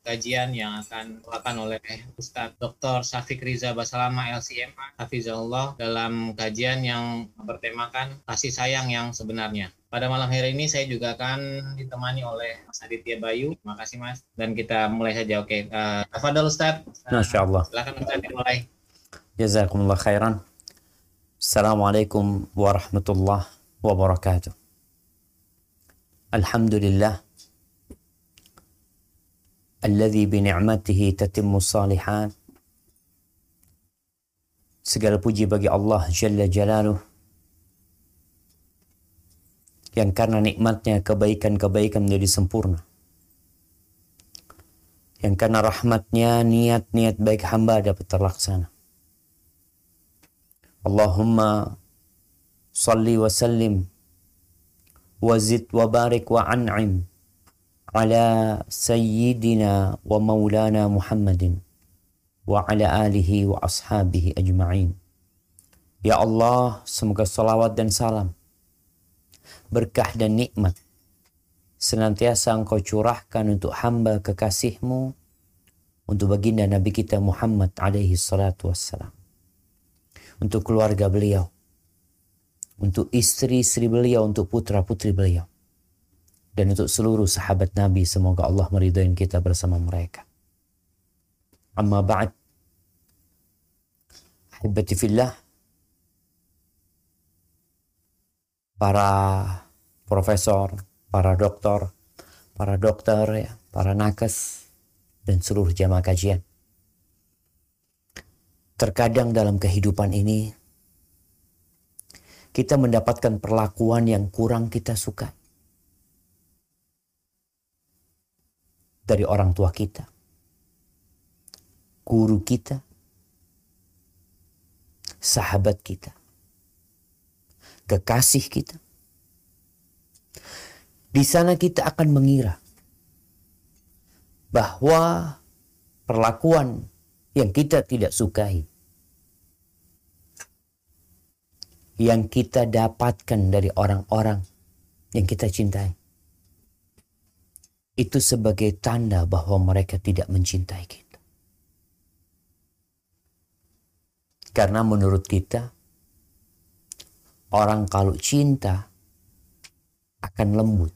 kajian yang akan dilakukan oleh Ustadz Dr. Syafiq Riza Basalama LCMA Hafizahullah dalam kajian yang bertemakan kasih sayang yang sebenarnya. Pada malam hari ini saya juga akan ditemani oleh Mas Aditya Bayu. Terima kasih Mas. Dan kita mulai saja. Oke, uh, Tafadhol Ustadz. Masya Allah. Silakan Ustadz dimulai. Jazakumullah khairan. Assalamualaikum warahmatullahi wabarakatuh. Alhamdulillah alladhi bini'matihi tatimmu salihan segala puji bagi Allah Jalla Jalaluh yang karena nikmatnya kebaikan-kebaikan menjadi sempurna. Yang karena rahmatnya niat-niat baik hamba dapat terlaksana. Allahumma salli wa sallim wazid wa barik wa an'im. على سيدنا ومولانا محمد وعلى آله وأصحابه أجمعين Ya Allah, semoga salawat dan salam, berkah dan nikmat senantiasa engkau curahkan untuk hamba kekasihmu, untuk baginda Nabi kita Muhammad alaihi salatu wassalam, untuk keluarga beliau, untuk istri-istri beliau, untuk putra-putri beliau. dan untuk seluruh sahabat Nabi, semoga Allah meridhoin kita bersama mereka. Amma ba'd. Ahibati fillah. Para profesor, para dokter, para dokter, ya, para nakes, dan seluruh jamaah kajian. Terkadang dalam kehidupan ini kita mendapatkan perlakuan yang kurang kita suka dari orang tua kita, guru kita, sahabat kita, kekasih kita. Di sana kita akan mengira bahwa perlakuan yang kita tidak sukai yang kita dapatkan dari orang-orang yang kita cintai. Itu sebagai tanda bahwa mereka tidak mencintai kita. Karena menurut kita, orang kalau cinta akan lembut.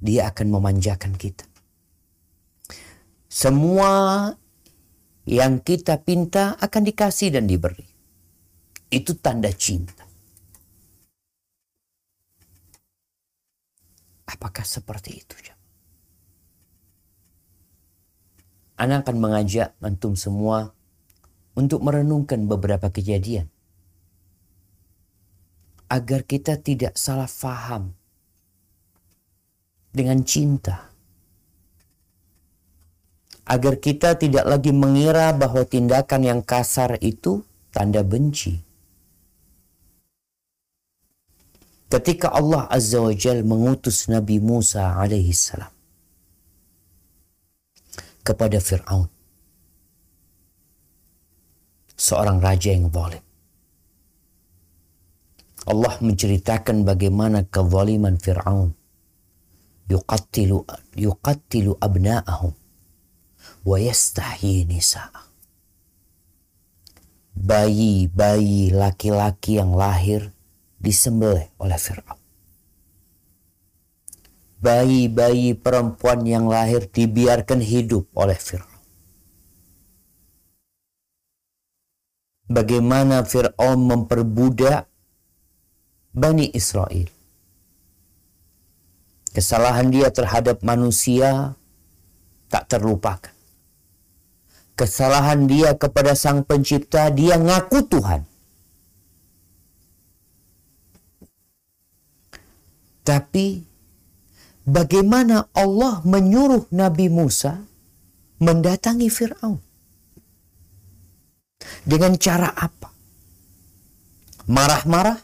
Dia akan memanjakan kita. Semua yang kita pinta akan dikasih dan diberi. Itu tanda cinta. Apakah seperti itu? Ana akan mengajak antum semua untuk merenungkan beberapa kejadian. Agar kita tidak salah faham dengan cinta. Agar kita tidak lagi mengira bahwa tindakan yang kasar itu tanda benci. Ketika Allah Azza wa Jal mengutus Nabi Musa alaihi salam kepada Fir'aun. Seorang raja yang zalim. Allah menceritakan bagaimana kezaliman Fir'aun. Yuqattilu, yuqattilu abna'ahum. Wa yastahyi nisa'ah. Bayi-bayi laki-laki yang lahir disembelih oleh Fir'aun. Bayi-bayi perempuan yang lahir dibiarkan hidup oleh Fir'aun. Bagaimana Fir'aun memperbudak Bani Israel. Kesalahan dia terhadap manusia tak terlupakan. Kesalahan dia kepada sang pencipta, dia ngaku Tuhan. Tapi bagaimana Allah menyuruh Nabi Musa mendatangi Fir'aun? Dengan cara apa? Marah-marah?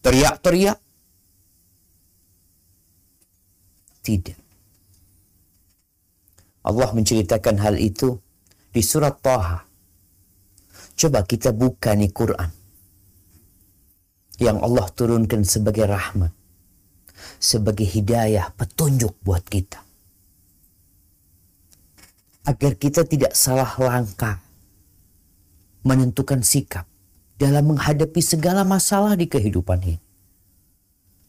Teriak-teriak? Tidak. Allah menceritakan hal itu di surat Taha. Coba kita buka nih Quran. Yang Allah turunkan sebagai rahmat. Sebagai hidayah, petunjuk buat kita. Agar kita tidak salah langkah. Menentukan sikap dalam menghadapi segala masalah di kehidupan ini.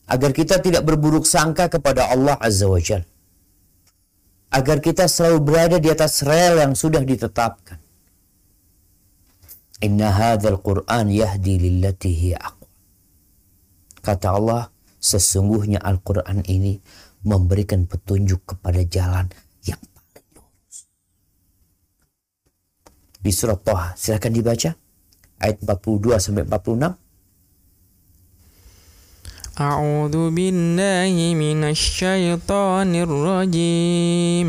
Agar kita tidak berburuk sangka kepada Allah Azza wa Jalla agar kita selalu berada di atas rel yang sudah ditetapkan. Inna hadzal Qur'an yahdi lillati hiya. Kata Allah, sesungguhnya Al-Qur'an ini memberikan petunjuk kepada jalan yang paling lurus. Di surat Toha, silakan dibaca ayat 42 sampai 46. أعوذ بالله من الشيطان الرجيم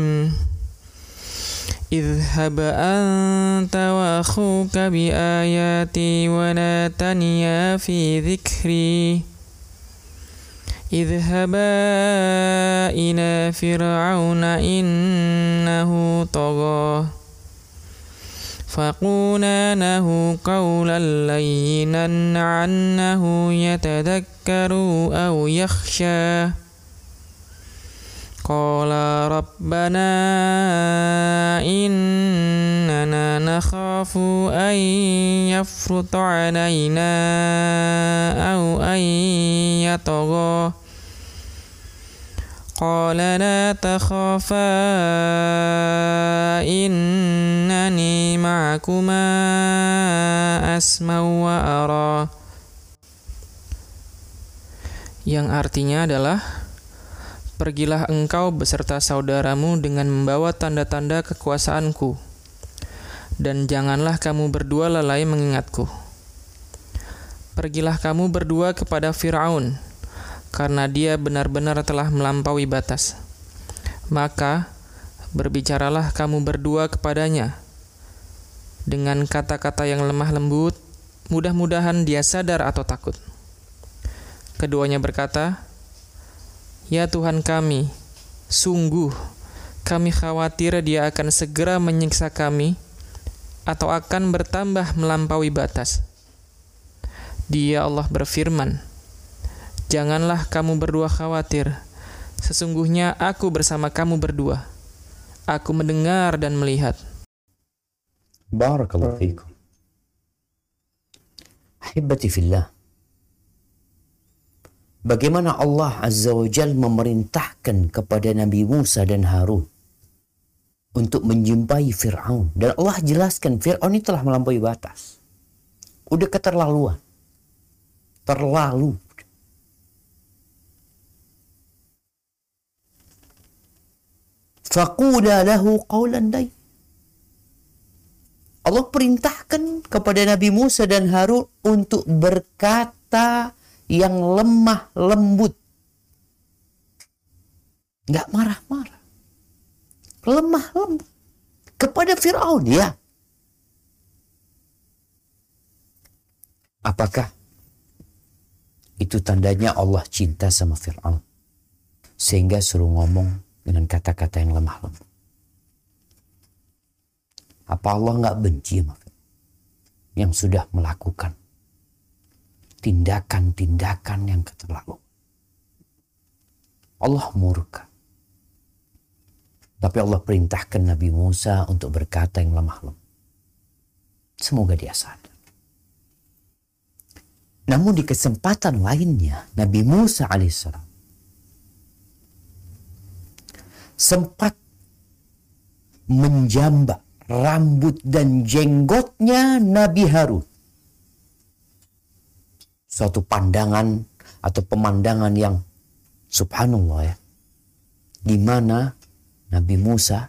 اذهب أنت وأخوك بآياتي ولا تنيا في ذكري اذهبا إلى فرعون إنه طغى فقولا له قولا لينا عنه يتذكر أو يخشى قال ربنا إننا نخاف أن يفرط علينا أو أن يطغى قال لا تخافا إنني معكما أسمع وأرى yang artinya adalah Pergilah engkau beserta saudaramu dengan membawa tanda-tanda kekuasaanku dan janganlah kamu berdua lalai mengingatku Pergilah kamu berdua kepada Firaun karena dia benar-benar telah melampaui batas. Maka berbicaralah kamu berdua kepadanya dengan kata-kata yang lemah lembut, mudah-mudahan dia sadar atau takut. Keduanya berkata, "Ya Tuhan kami, sungguh kami khawatir dia akan segera menyiksa kami atau akan bertambah melampaui batas." Dia Allah berfirman, Janganlah kamu berdua khawatir. Sesungguhnya aku bersama kamu berdua. Aku mendengar dan melihat. Barakallahu fiikum. Ahibati fillah. Bagaimana Allah Azza wa Jal memerintahkan kepada Nabi Musa dan Harun untuk menjumpai Fir'aun. Dan Allah jelaskan Fir'aun itu telah melampaui batas. Udah keterlaluan. Terlalu. Faqula lahu qawlan day. Allah perintahkan kepada Nabi Musa dan Harun untuk berkata yang lemah lembut. Nggak marah-marah. Lemah lembut. Kepada Fir'aun, ya. Apakah itu tandanya Allah cinta sama Fir'aun? Sehingga suruh ngomong dengan kata-kata yang lemah lembut. Apa Allah nggak benci sama yang sudah melakukan tindakan-tindakan yang keterlaluan? Allah murka. Tapi Allah perintahkan Nabi Musa untuk berkata yang lemah lembut. Semoga dia sadar. Namun di kesempatan lainnya Nabi Musa alaihissalam sempat menjambak rambut dan jenggotnya Nabi Harun. Suatu pandangan atau pemandangan yang subhanallah ya. Di mana Nabi Musa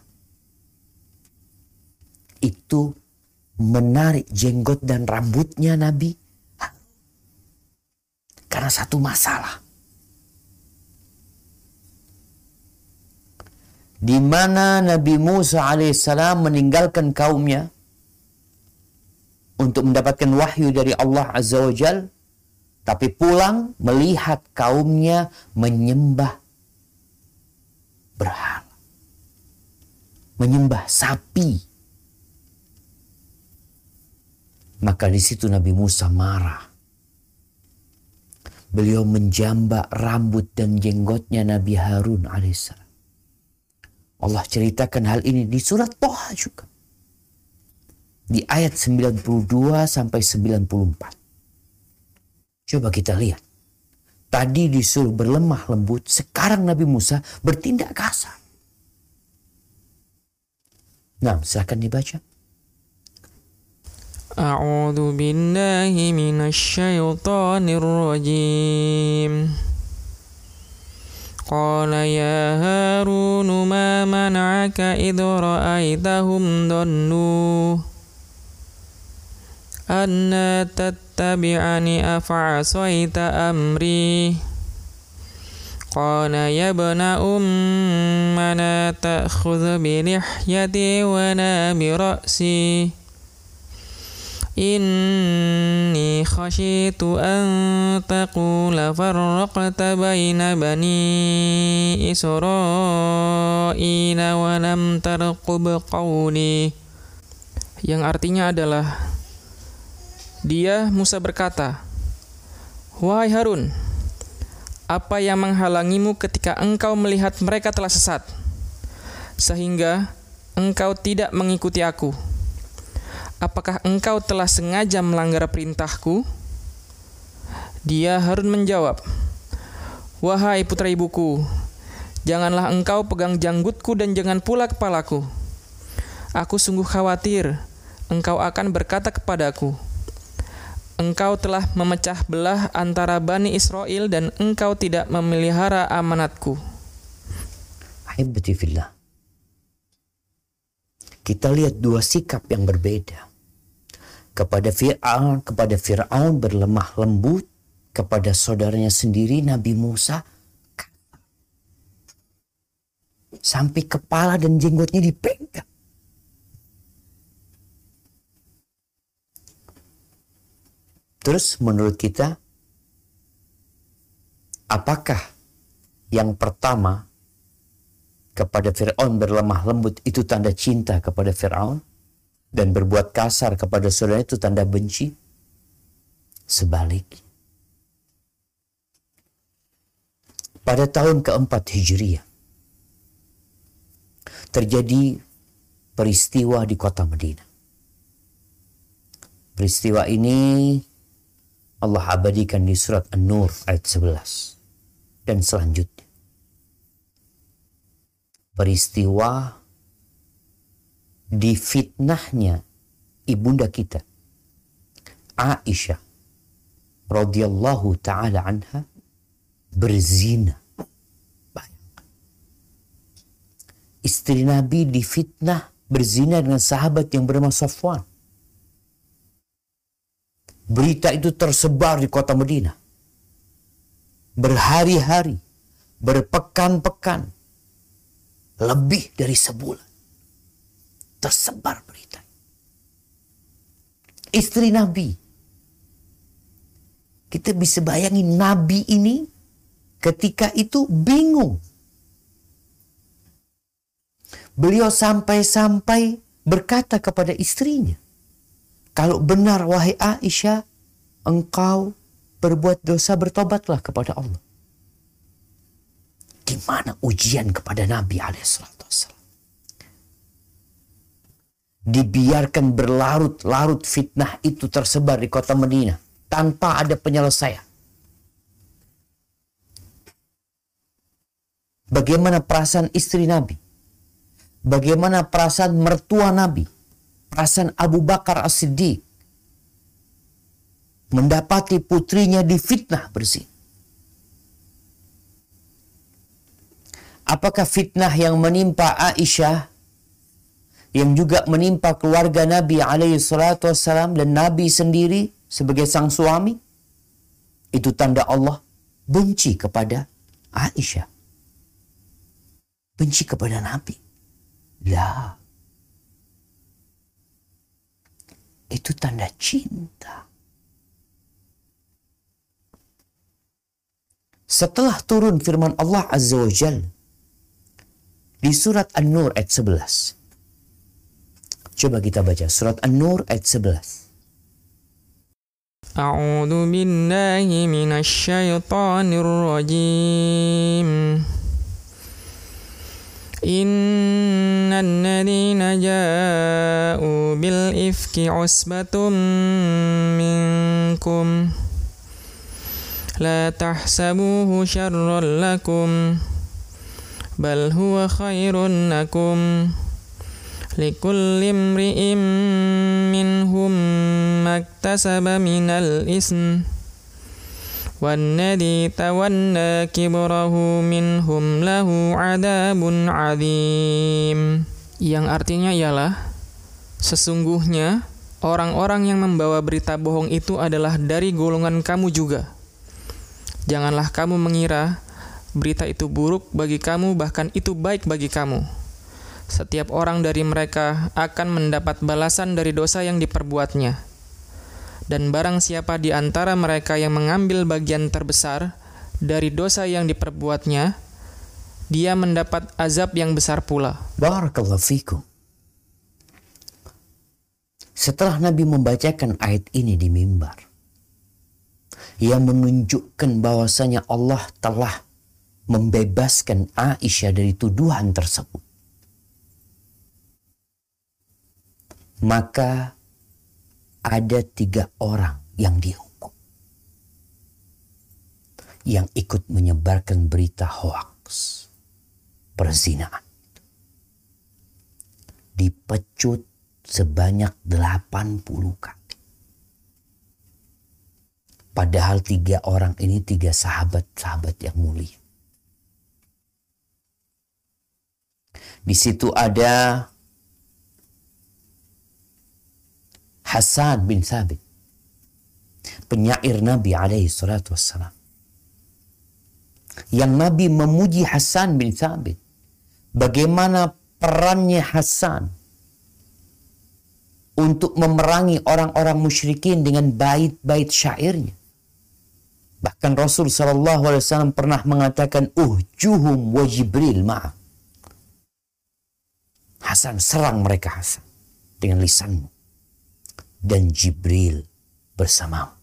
itu menarik jenggot dan rambutnya Nabi karena satu masalah. di mana Nabi Musa alaihissalam meninggalkan kaumnya untuk mendapatkan wahyu dari Allah Azza wa Jal, tapi pulang melihat kaumnya menyembah berhala. Menyembah sapi. Maka di situ Nabi Musa marah. Beliau menjambak rambut dan jenggotnya Nabi Harun alaihissalam. Allah ceritakan hal ini di surat Toha juga. Di ayat 92 sampai 94. Coba kita lihat. Tadi disuruh berlemah lembut, sekarang Nabi Musa bertindak kasar. Nah, silakan dibaca. أعوذ بالله من الشيطان الرجيم قال يا هارون ما منعك إذ رأيتهم ضلوا ألا تتبعني أفعصيت أمري قال يا ابن أم لا تأخذ بلحيتي ولا برأسي إني خشيت أن تقول فرقت بين بني إسرائيل ولم ترقب قولي yang artinya adalah dia Musa berkata Wahai Harun apa yang menghalangimu ketika engkau melihat mereka telah sesat sehingga engkau tidak mengikuti aku apakah engkau telah sengaja melanggar perintahku? Dia Harun menjawab, Wahai putra ibuku, janganlah engkau pegang janggutku dan jangan pula kepalaku. Aku sungguh khawatir engkau akan berkata kepadaku, Engkau telah memecah belah antara Bani Israel dan engkau tidak memelihara amanatku. Ahibati. Kita lihat dua sikap yang berbeda kepada Fir'aun, kepada Fir'aun berlemah lembut, kepada saudaranya sendiri Nabi Musa sampai kepala dan jenggotnya dipegang. Terus menurut kita apakah yang pertama kepada Fir'aun berlemah lembut itu tanda cinta kepada Fir'aun? dan berbuat kasar kepada saudara itu tanda benci. Sebaliknya. Pada tahun keempat Hijriah, terjadi peristiwa di kota Madinah. Peristiwa ini Allah abadikan di surat An-Nur ayat 11 dan selanjutnya. Peristiwa difitnahnya ibunda kita Aisyah radhiyallahu taala anha berzina. Istri Nabi difitnah berzina dengan sahabat yang bernama Safwan. Berita itu tersebar di kota Madinah. Berhari-hari, berpekan-pekan, lebih dari sebulan tersebar berita. Istri Nabi. Kita bisa bayangin Nabi ini ketika itu bingung. Beliau sampai-sampai berkata kepada istrinya, kalau benar wahai Aisyah, engkau berbuat dosa bertobatlah kepada Allah. Gimana ujian kepada Nabi alaihissalam? dibiarkan berlarut-larut fitnah itu tersebar di kota Madinah tanpa ada penyelesaian. Bagaimana perasaan istri Nabi? Bagaimana perasaan mertua Nabi? Perasaan Abu Bakar As-Siddiq? Mendapati putrinya difitnah bersih. Apakah fitnah yang menimpa Aisyah yang juga menimpa keluarga Nabi alaihi salatu wassalam dan Nabi sendiri sebagai sang suami itu tanda Allah benci kepada Aisyah benci kepada Nabi lah Itu tanda cinta. Setelah turun firman Allah Azza wa Jal di surat An-Nur ayat 11. Coba kita baca surat An-Nur ayat 11. أعوذ بالله من الشيطان الرجيم إن الذين جاءوا بالإفك عصبة منكم لا تحسبوه شرا لكم بل هو خير لكم لكل امرئ منهم ما اكتسب من الإثم والذي تولى كبره منهم له عذاب عظيم yang artinya ialah sesungguhnya orang-orang yang membawa berita bohong itu adalah dari golongan kamu juga janganlah kamu mengira berita itu buruk bagi kamu bahkan itu baik bagi kamu setiap orang dari mereka akan mendapat balasan dari dosa yang diperbuatnya. Dan barang siapa di antara mereka yang mengambil bagian terbesar dari dosa yang diperbuatnya, dia mendapat azab yang besar pula. Barakallahu fikum. Setelah Nabi membacakan ayat ini di mimbar, ia menunjukkan bahwasanya Allah telah membebaskan Aisyah dari tuduhan tersebut. maka ada tiga orang yang dihukum. Yang ikut menyebarkan berita hoax. Perzinaan. Dipecut sebanyak 80 kali. Padahal tiga orang ini tiga sahabat-sahabat yang mulia. Di situ ada Hasan bin Thabit. Penyair Nabi alaihi salatu wassalam. Yang Nabi memuji Hasan bin Thabit. Bagaimana perannya Hasan untuk memerangi orang-orang musyrikin dengan bait-bait syairnya. Bahkan Rasul Shallallahu Alaihi Wasallam pernah mengatakan, "Uhjuhum wa Jibril ma'am." Hasan serang mereka Hasan dengan lisanmu dan Jibril bersama.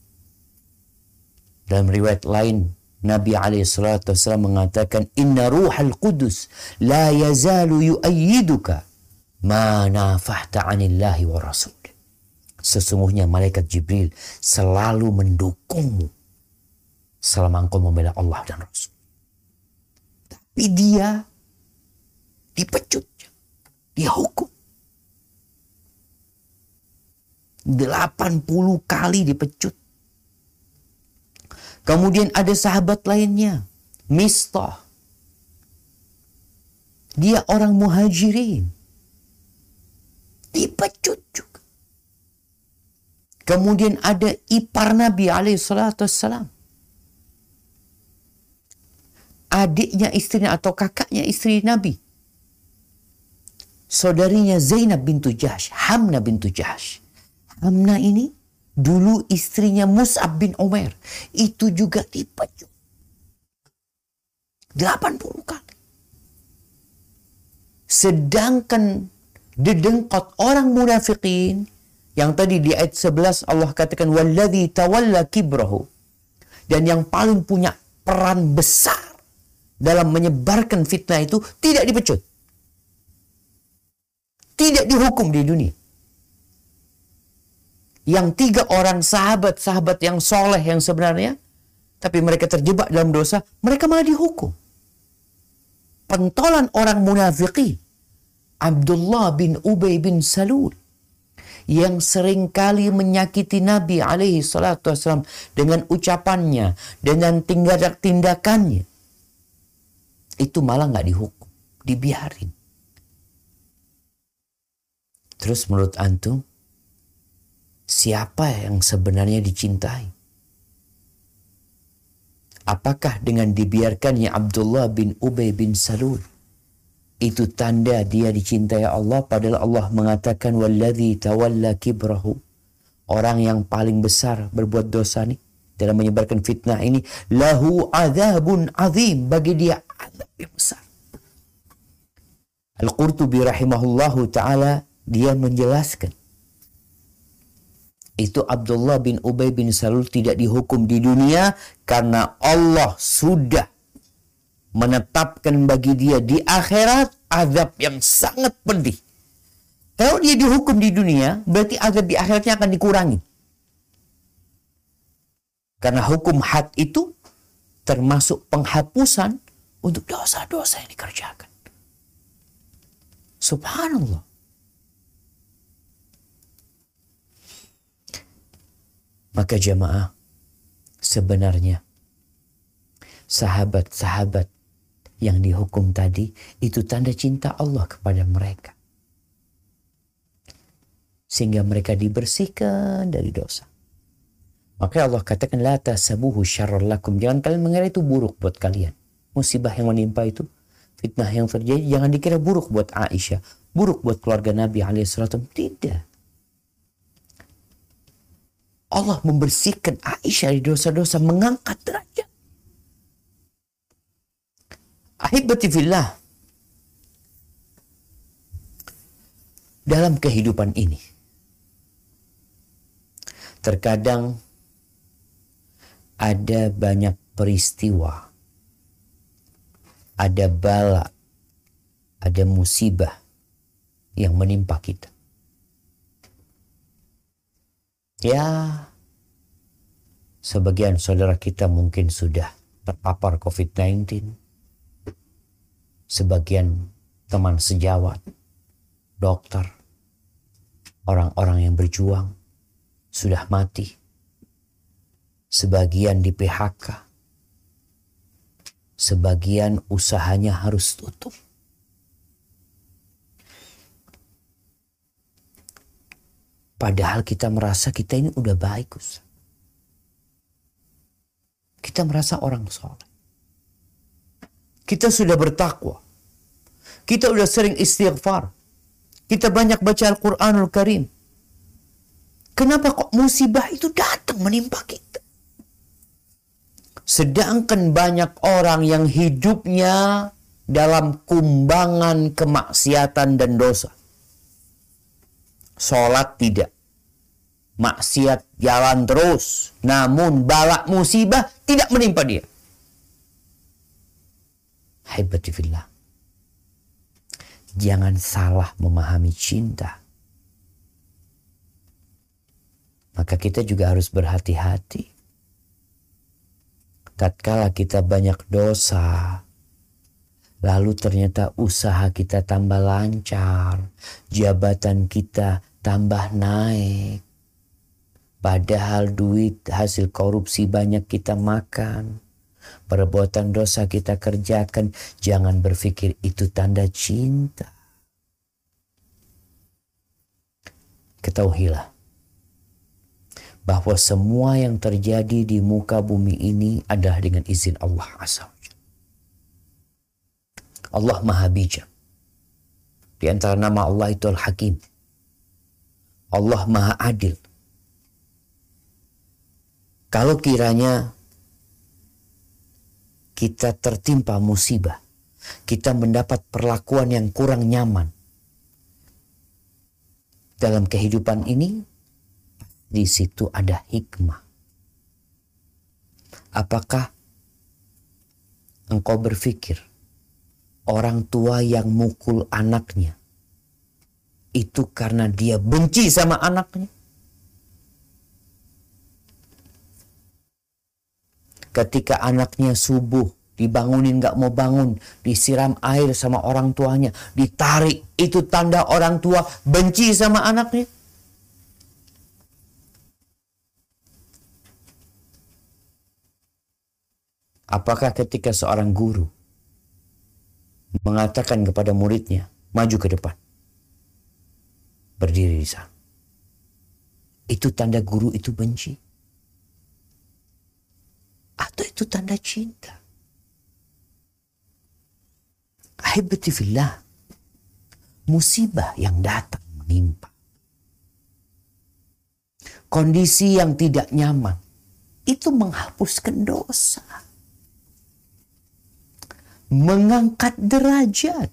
Dalam riwayat lain, Nabi SAW mengatakan, Inna ruhal kudus la yazalu yu'ayyiduka ma nafahta anillahi wa rasul. Sesungguhnya malaikat Jibril selalu mendukungmu selama engkau membela Allah dan Rasul. Tapi dia dipecut, dia hukum. 80 kali dipecut. Kemudian ada sahabat lainnya, Mistah. Dia orang muhajirin. Dipecut juga. Kemudian ada ipar Nabi alaihi salatu wassalam. Adiknya istrinya atau kakaknya istri Nabi. Saudarinya Zainab bintu Jahsh, Hamna bintu Jahsh Amna ini dulu istrinya Mus'ab bin Umar. Itu juga dipecut. 80 kali. Sedangkan dedengkot orang munafikin yang tadi di ayat 11 Allah katakan walladzi tawalla kibrahu dan yang paling punya peran besar dalam menyebarkan fitnah itu tidak dipecut. Tidak dihukum di dunia yang tiga orang sahabat-sahabat yang soleh yang sebenarnya, tapi mereka terjebak dalam dosa, mereka malah dihukum. Pentolan orang munafiki, Abdullah bin Ubay bin Salul, yang sering kali menyakiti Nabi alaihi salatu wasallam dengan ucapannya, dengan tindak tindakannya. Itu malah nggak dihukum, dibiarin. Terus menurut antum, siapa yang sebenarnya dicintai? Apakah dengan dibiarkannya Abdullah bin Ubay bin Salul itu tanda dia dicintai Allah padahal Allah mengatakan walladzi tawalla kibrahu orang yang paling besar berbuat dosa nih dalam menyebarkan fitnah ini lahu azabun azim bagi dia azab yang besar. Al-Qurtubi rahimahullahu taala dia menjelaskan itu Abdullah bin Ubay bin Salul tidak dihukum di dunia karena Allah sudah menetapkan bagi dia di akhirat azab yang sangat pedih. Kalau dia dihukum di dunia, berarti azab di akhiratnya akan dikurangi. Karena hukum had itu termasuk penghapusan untuk dosa-dosa yang dikerjakan. Subhanallah. Maka jemaah, sebenarnya sahabat-sahabat yang dihukum tadi itu tanda cinta Allah kepada mereka. Sehingga mereka dibersihkan dari dosa. Maka Allah katakan la tasabuhu lakum. Jangan kalian mengira itu buruk buat kalian. Musibah yang menimpa itu, fitnah yang terjadi jangan dikira buruk buat Aisyah, buruk buat keluarga Nabi alaihissalam. Tidak. Allah membersihkan Aisyah dari dosa-dosa, mengangkat derajat. Ahibati fillah. Dalam kehidupan ini, terkadang ada banyak peristiwa, ada bala, ada musibah yang menimpa kita. Ya, sebagian saudara kita mungkin sudah terpapar COVID-19. Sebagian teman sejawat, dokter, orang-orang yang berjuang sudah mati. Sebagian di PHK. Sebagian usahanya harus tutup. Padahal kita merasa kita ini udah baik. Kita merasa orang soleh. Kita sudah bertakwa. Kita sudah sering istighfar. Kita banyak baca Al-Quranul Karim. Kenapa kok musibah itu datang menimpa kita? Sedangkan banyak orang yang hidupnya dalam kumbangan kemaksiatan dan dosa. Sholat tidak. Maksiat jalan terus. Namun balak musibah tidak menimpa dia. Haibati fillah. Jangan salah memahami cinta. Maka kita juga harus berhati-hati. Tatkala kita banyak dosa, lalu ternyata usaha kita tambah lancar, jabatan kita tambah naik. Padahal duit hasil korupsi banyak kita makan. Perbuatan dosa kita kerjakan. Jangan berpikir itu tanda cinta. Ketahuilah bahwa semua yang terjadi di muka bumi ini adalah dengan izin Allah Azza Allah Maha Bijak. Di antara nama Allah itu Al-Hakim. Allah Maha Adil. Kalau kiranya kita tertimpa musibah, kita mendapat perlakuan yang kurang nyaman dalam kehidupan ini, di situ ada hikmah. Apakah engkau berpikir orang tua yang mukul anaknya itu karena dia benci sama anaknya? Ketika anaknya subuh dibangunin gak mau bangun, disiram air sama orang tuanya, ditarik, itu tanda orang tua benci sama anaknya. Apakah ketika seorang guru mengatakan kepada muridnya, maju ke depan, berdiri di sana. Itu tanda guru itu benci. Atau itu tanda cinta. Ahibati fillah. Musibah yang datang menimpa. kondisi yang tidak nyaman itu menghapuskan dosa. Mengangkat derajat.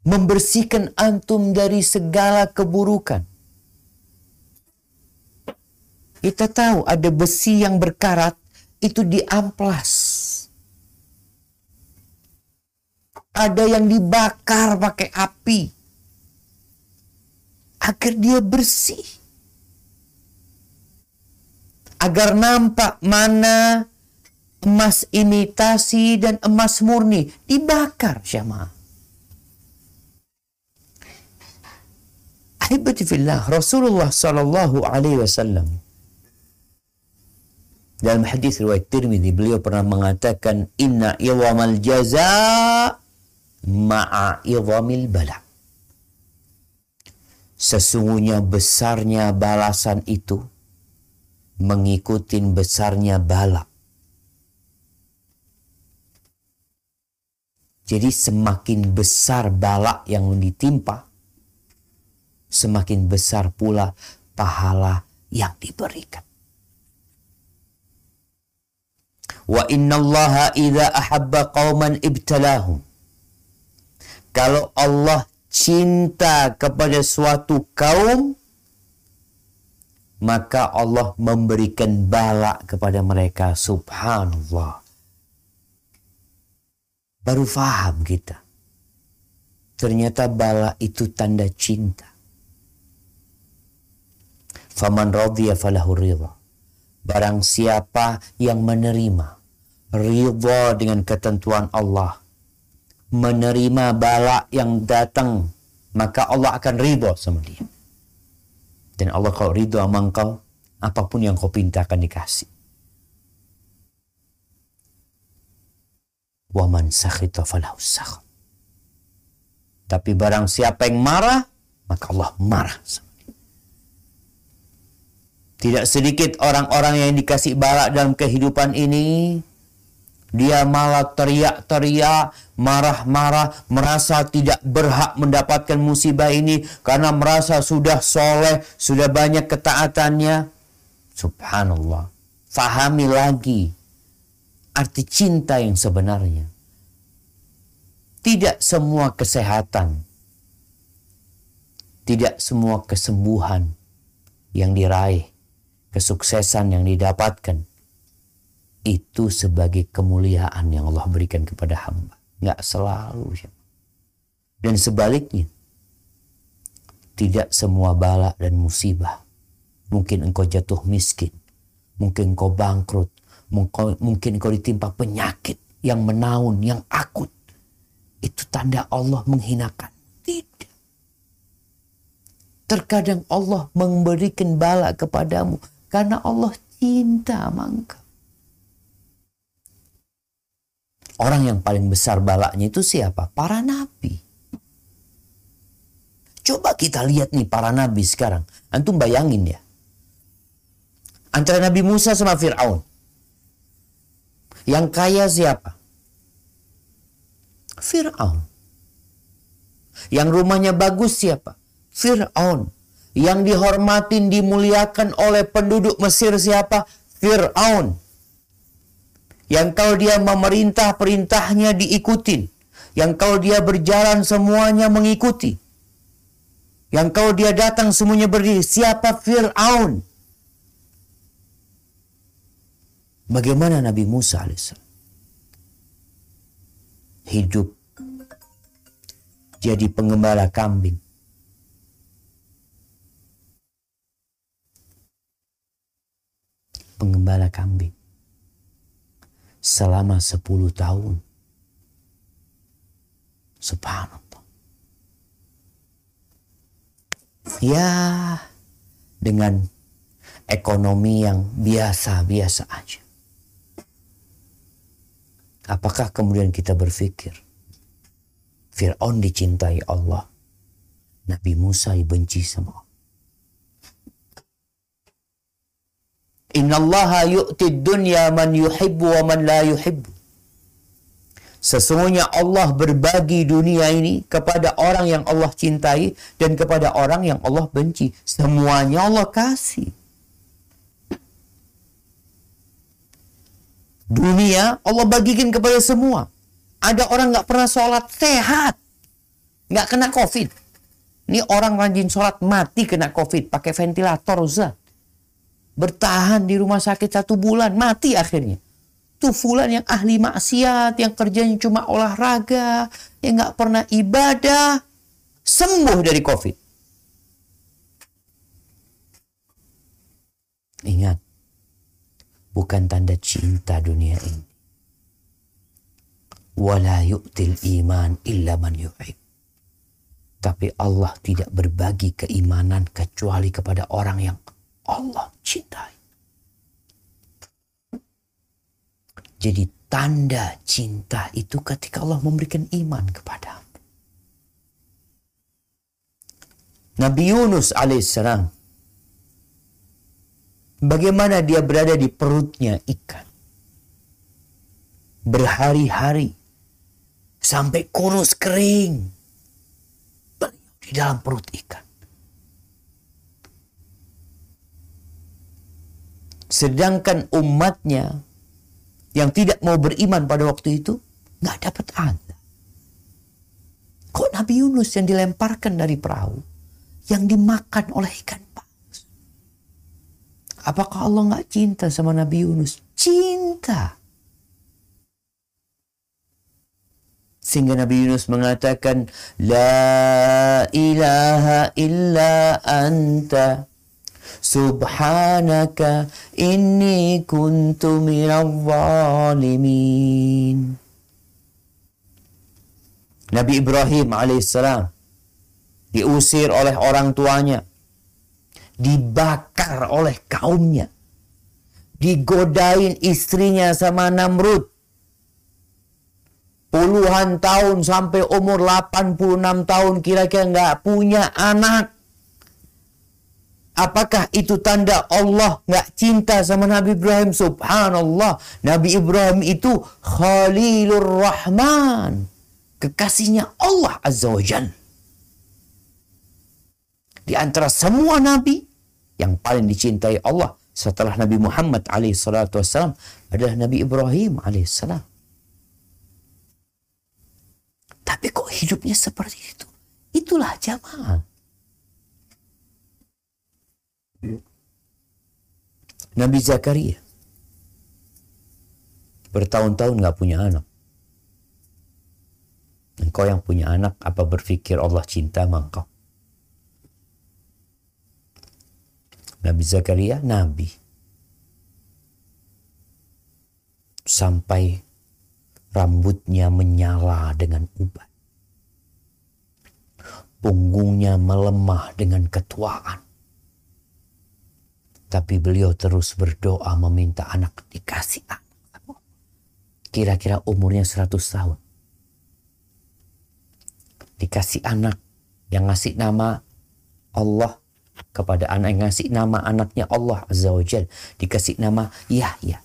Membersihkan antum dari segala keburukan. Kita tahu ada besi yang berkarat itu diamplas. Ada yang dibakar pakai api agar dia bersih. Agar nampak mana emas imitasi dan emas murni dibakar syama. Ahibati fillah Rasulullah sallallahu alaihi wasallam dalam hadis riwayat Tirmidzi beliau pernah mengatakan inna iwamal jaza ma'a iwamil bala. Sesungguhnya besarnya balasan itu mengikuti besarnya bala. Jadi semakin besar bala yang ditimpa, semakin besar pula pahala yang diberikan. Wa inna allaha idha ahabba qawman ibtalahum. Kalau Allah cinta kepada suatu kaum, maka Allah memberikan bala kepada mereka. Subhanallah. Baru faham kita. Ternyata bala itu tanda cinta. Faman radhiya falahu ridha. Barang siapa yang menerima ridha dengan ketentuan Allah, menerima bala yang datang, maka Allah akan ridho sama dia. Dan Allah kalau ridho sama engkau, apa pun yang kau pinta akan dikasih. Waman sakhita falahu sakh. Tapi barang siapa yang marah, maka Allah marah sama. Tidak sedikit orang-orang yang dikasih balak dalam kehidupan ini, dia malah teriak-teriak, marah-marah, merasa tidak berhak mendapatkan musibah ini karena merasa sudah soleh, sudah banyak ketaatannya. Subhanallah. Fahami lagi arti cinta yang sebenarnya. Tidak semua kesehatan, tidak semua kesembuhan yang diraih, kesuksesan yang didapatkan itu sebagai kemuliaan yang Allah berikan kepada hamba. Nggak selalu. Dan sebaliknya, tidak semua bala dan musibah. Mungkin engkau jatuh miskin, mungkin engkau bangkrut, mungkin engkau ditimpa penyakit yang menaun, yang akut. Itu tanda Allah menghinakan. Tidak. Terkadang Allah memberikan bala kepadamu karena Allah cinta sama. Orang yang paling besar balaknya itu siapa? Para nabi. Coba kita lihat nih para nabi sekarang. Antum bayangin ya. Antara Nabi Musa sama Fir'aun. Yang kaya siapa? Fir'aun. Yang rumahnya bagus siapa? Fir'aun. Yang dihormatin, dimuliakan oleh penduduk Mesir siapa? Fir'aun. Yang kalau dia memerintah perintahnya diikutin. Yang kalau dia berjalan semuanya mengikuti. Yang kalau dia datang semuanya berdiri. Siapa Fir'aun? Bagaimana Nabi Musa AS? Hidup jadi pengembala kambing. Pengembala kambing selama 10 tahun. Subhanallah. Ya, dengan ekonomi yang biasa-biasa aja. Apakah kemudian kita berpikir Fir'aun dicintai Allah, Nabi Musa dibenci sama Allah. Inna Allah yu'ti dunya man yuhibbu wa man la yuhibbu. Sesungguhnya Allah berbagi dunia ini kepada orang yang Allah cintai dan kepada orang yang Allah benci. Semuanya Allah kasih. Dunia Allah bagikan kepada semua. Ada orang nggak pernah sholat sehat, nggak kena covid. Ini orang rajin sholat mati kena covid pakai ventilator Ustaz. Bertahan di rumah sakit satu bulan mati akhirnya tuh fulan yang ahli maksiat, yang kerjanya cuma olahraga, yang nggak pernah ibadah, sembuh dari COVID. Ingat, bukan tanda cinta dunia ini. Wala yu'til iman illa man yu'ib. Tapi Allah tidak berbagi keimanan kecuali kepada orang yang Allah cintai. Jadi tanda cinta itu ketika Allah memberikan iman kepada Nabi Yunus alaihissalam bagaimana dia berada di perutnya ikan? Berhari-hari sampai kurus kering di dalam perut ikan sedangkan umatnya yang tidak mau beriman pada waktu itu nggak dapat azab. Kok Nabi Yunus yang dilemparkan dari perahu yang dimakan oleh ikan paus? Apakah Allah nggak cinta sama Nabi Yunus? Cinta. Sehingga Nabi Yunus mengatakan, La ilaha illa anta Subhanaka inni kuntu minal Nabi Ibrahim alaihissalam diusir oleh orang tuanya, dibakar oleh kaumnya, digodain istrinya sama Namrud, puluhan tahun sampai umur 86 tahun kira-kira nggak punya anak Apakah itu tanda Allah nggak cinta sama Nabi Ibrahim? Subhanallah. Nabi Ibrahim itu Khalilur Rahman. Kekasihnya Allah Azza wa Jal. Di antara semua Nabi, yang paling dicintai Allah setelah Nabi Muhammad alaihissalam adalah Nabi Ibrahim alaihissalam. Tapi kok hidupnya seperti itu? Itulah jamaah. Nabi Zakaria bertahun-tahun nggak punya anak. Engkau yang punya anak, apa berpikir Allah cinta sama engkau? Nabi Zakaria, Nabi. Sampai rambutnya menyala dengan ubat. Punggungnya melemah dengan ketuaan tapi beliau terus berdoa meminta anak dikasih anak. Kira-kira umurnya 100 tahun. Dikasih anak yang ngasih nama Allah kepada anak yang ngasih nama anaknya Allah Azza wa Jal. Dikasih nama Yahya.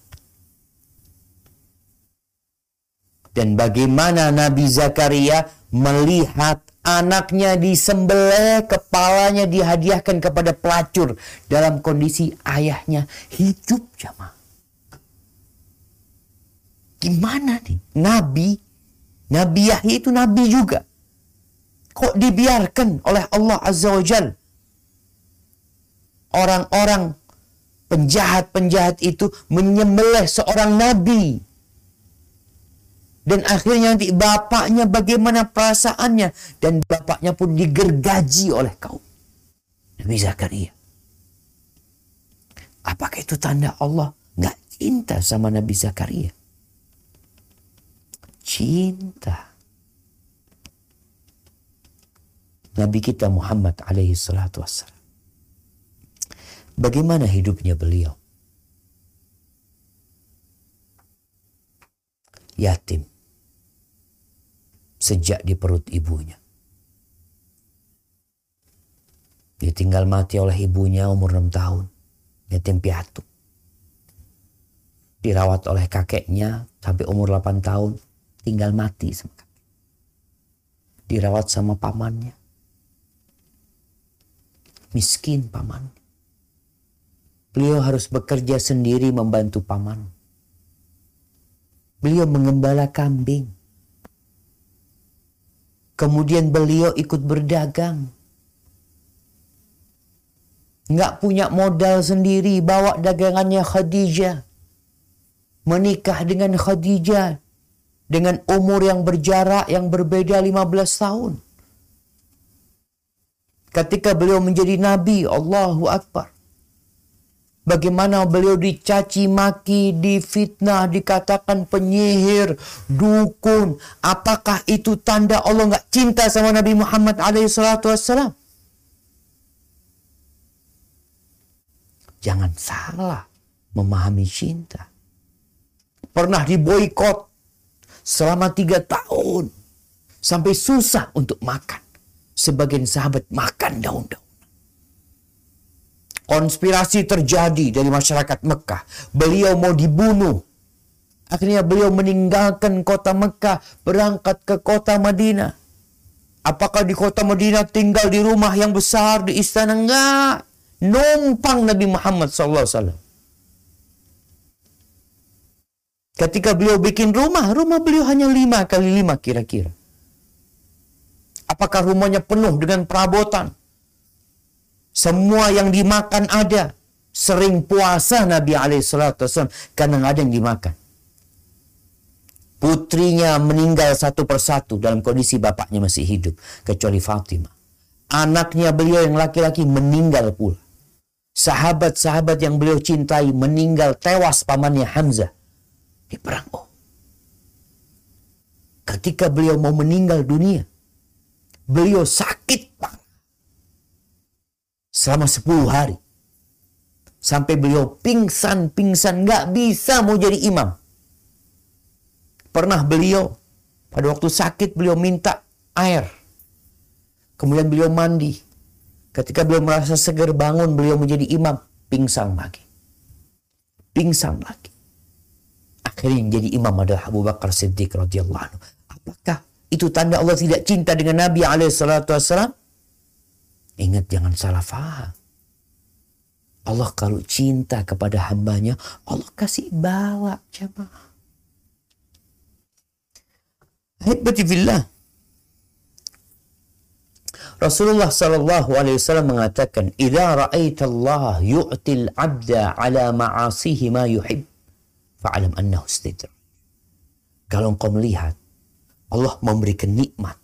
Dan bagaimana Nabi Zakaria melihat anaknya disembelih, kepalanya dihadiahkan kepada pelacur dalam kondisi ayahnya hidup jamaah. Gimana nih? Nabi, Nabi Yahya itu nabi juga. Kok dibiarkan oleh Allah Azza wa Jal? Orang-orang penjahat-penjahat itu menyembelih seorang nabi dan akhirnya nanti bapaknya bagaimana perasaannya. Dan bapaknya pun digergaji oleh kaum. Nabi Zakaria. Apakah itu tanda Allah nggak cinta sama Nabi Zakaria? Cinta. Nabi kita Muhammad alaihi salatu wassalam. Bagaimana hidupnya beliau? Yatim sejak di perut ibunya. Dia tinggal mati oleh ibunya umur 6 tahun. Yatim piatu. Dirawat oleh kakeknya sampai umur 8 tahun. tinggal mati sama kakek. Dirawat sama pamannya. Miskin paman. Beliau harus bekerja sendiri membantu paman. Beliau mengembala kambing. Kemudian beliau ikut berdagang. Nggak punya modal sendiri, bawa dagangannya Khadijah. Menikah dengan Khadijah. Dengan umur yang berjarak yang berbeda 15 tahun. Ketika beliau menjadi nabi, Allahu Akbar. Bagaimana beliau dicaci maki, difitnah, dikatakan penyihir, dukun. Apakah itu tanda Allah nggak cinta sama Nabi Muhammad alaihissalam? Jangan salah memahami cinta. Pernah diboikot selama tiga tahun. Sampai susah untuk makan. Sebagian sahabat makan daun-daun konspirasi terjadi dari masyarakat Mekah. Beliau mau dibunuh. Akhirnya beliau meninggalkan kota Mekah, berangkat ke kota Madinah. Apakah di kota Madinah tinggal di rumah yang besar, di istana? Enggak. Numpang Nabi Muhammad SAW. Ketika beliau bikin rumah, rumah beliau hanya lima kali lima kira-kira. Apakah rumahnya penuh dengan perabotan? Semua yang dimakan ada. Sering puasa Nabi SAW karena nggak ada yang dimakan. Putrinya meninggal satu persatu dalam kondisi bapaknya masih hidup. Kecuali Fatimah. Anaknya beliau yang laki-laki meninggal pula. Sahabat-sahabat yang beliau cintai meninggal tewas pamannya Hamzah di perang Oh. Ketika beliau mau meninggal dunia, beliau sakit parah selama 10 hari. Sampai beliau pingsan-pingsan nggak bisa mau jadi imam. Pernah beliau pada waktu sakit beliau minta air. Kemudian beliau mandi. Ketika beliau merasa segar bangun beliau menjadi imam, pingsan lagi. Pingsan lagi. Akhirnya yang jadi imam adalah Abu Bakar Siddiq radhiyallahu anhu. Apakah itu tanda Allah tidak cinta dengan Nabi alaihi salatu wasallam? Ingat jangan salah faham. Allah kalau cinta kepada hambanya, Allah kasih bala jemaah. Hibbatifillah. Rasulullah sallallahu alaihi wasallam mengatakan, "Idza ra'aita Allah yu'til 'abda 'ala ma'asihi ma yuhib, fa'lam annahu istidra." Kalau engkau melihat Allah memberikan nikmat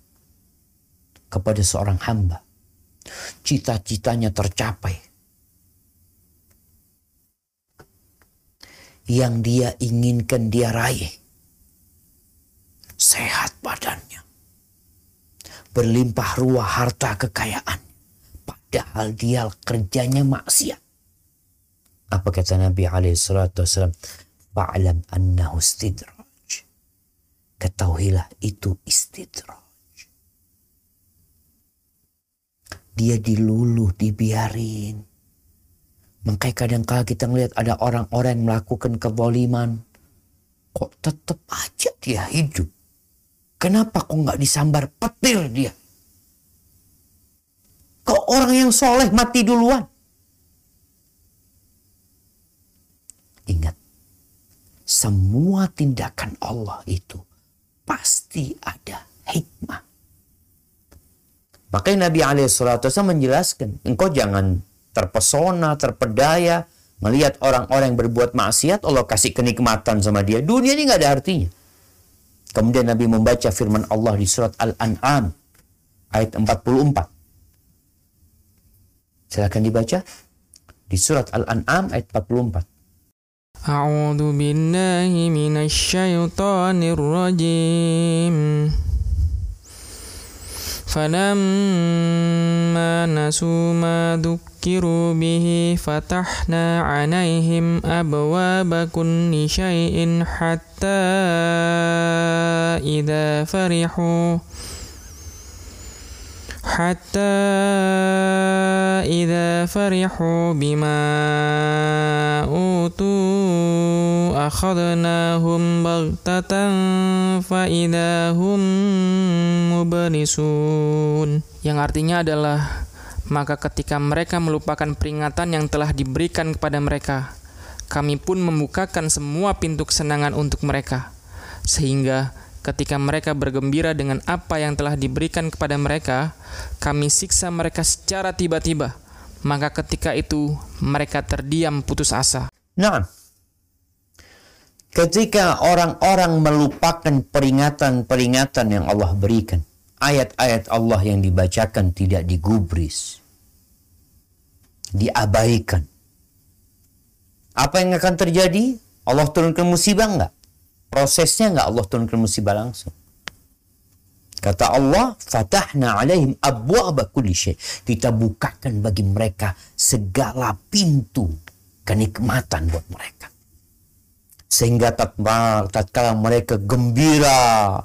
kepada seorang hamba cita-citanya tercapai. Yang dia inginkan dia raih. Sehat badannya. Berlimpah ruah harta kekayaan. Padahal dia kerjanya maksiat. Apa kata Nabi SAW? Fa'alam annahu istidraj. Ketahuilah itu istidraj. Dia diluluh, dibiarin. Makanya kadang kala kita ngelihat ada orang-orang yang melakukan kezaliman. Kok tetap aja dia hidup? Kenapa kok nggak disambar petir dia? Kok orang yang soleh mati duluan? Ingat, semua tindakan Allah itu pasti ada hikmah. Makanya Nabi SAW menjelaskan, engkau jangan terpesona, terpedaya, melihat orang-orang yang berbuat maksiat, Allah kasih kenikmatan sama dia. Dunia ini nggak ada artinya. Kemudian Nabi membaca firman Allah di surat Al-An'am ayat 44. Silakan dibaca di surat Al-An'am ayat 44. A'udzu billahi. فلما نسوا ما ذكروا به فتحنا عليهم أبواب كل شيء حتى إذا فرحوا حتى إذا فرحوا بما أوتوا أخذناهم بغتة فإذا هم مبلسون yang artinya adalah maka ketika mereka melupakan peringatan yang telah diberikan kepada mereka kami pun membukakan semua pintu kesenangan untuk mereka sehingga ketika mereka bergembira dengan apa yang telah diberikan kepada mereka, kami siksa mereka secara tiba-tiba. Maka ketika itu mereka terdiam putus asa. Nah, ketika orang-orang melupakan peringatan-peringatan yang Allah berikan, ayat-ayat Allah yang dibacakan tidak digubris, diabaikan. Apa yang akan terjadi? Allah turunkan musibah enggak? Prosesnya nggak Allah turunkan musibah langsung. Kata Allah, fatahna alaihim abwaba kulli syai. Kita bukakan bagi mereka segala pintu kenikmatan buat mereka. Sehingga tatkala mereka gembira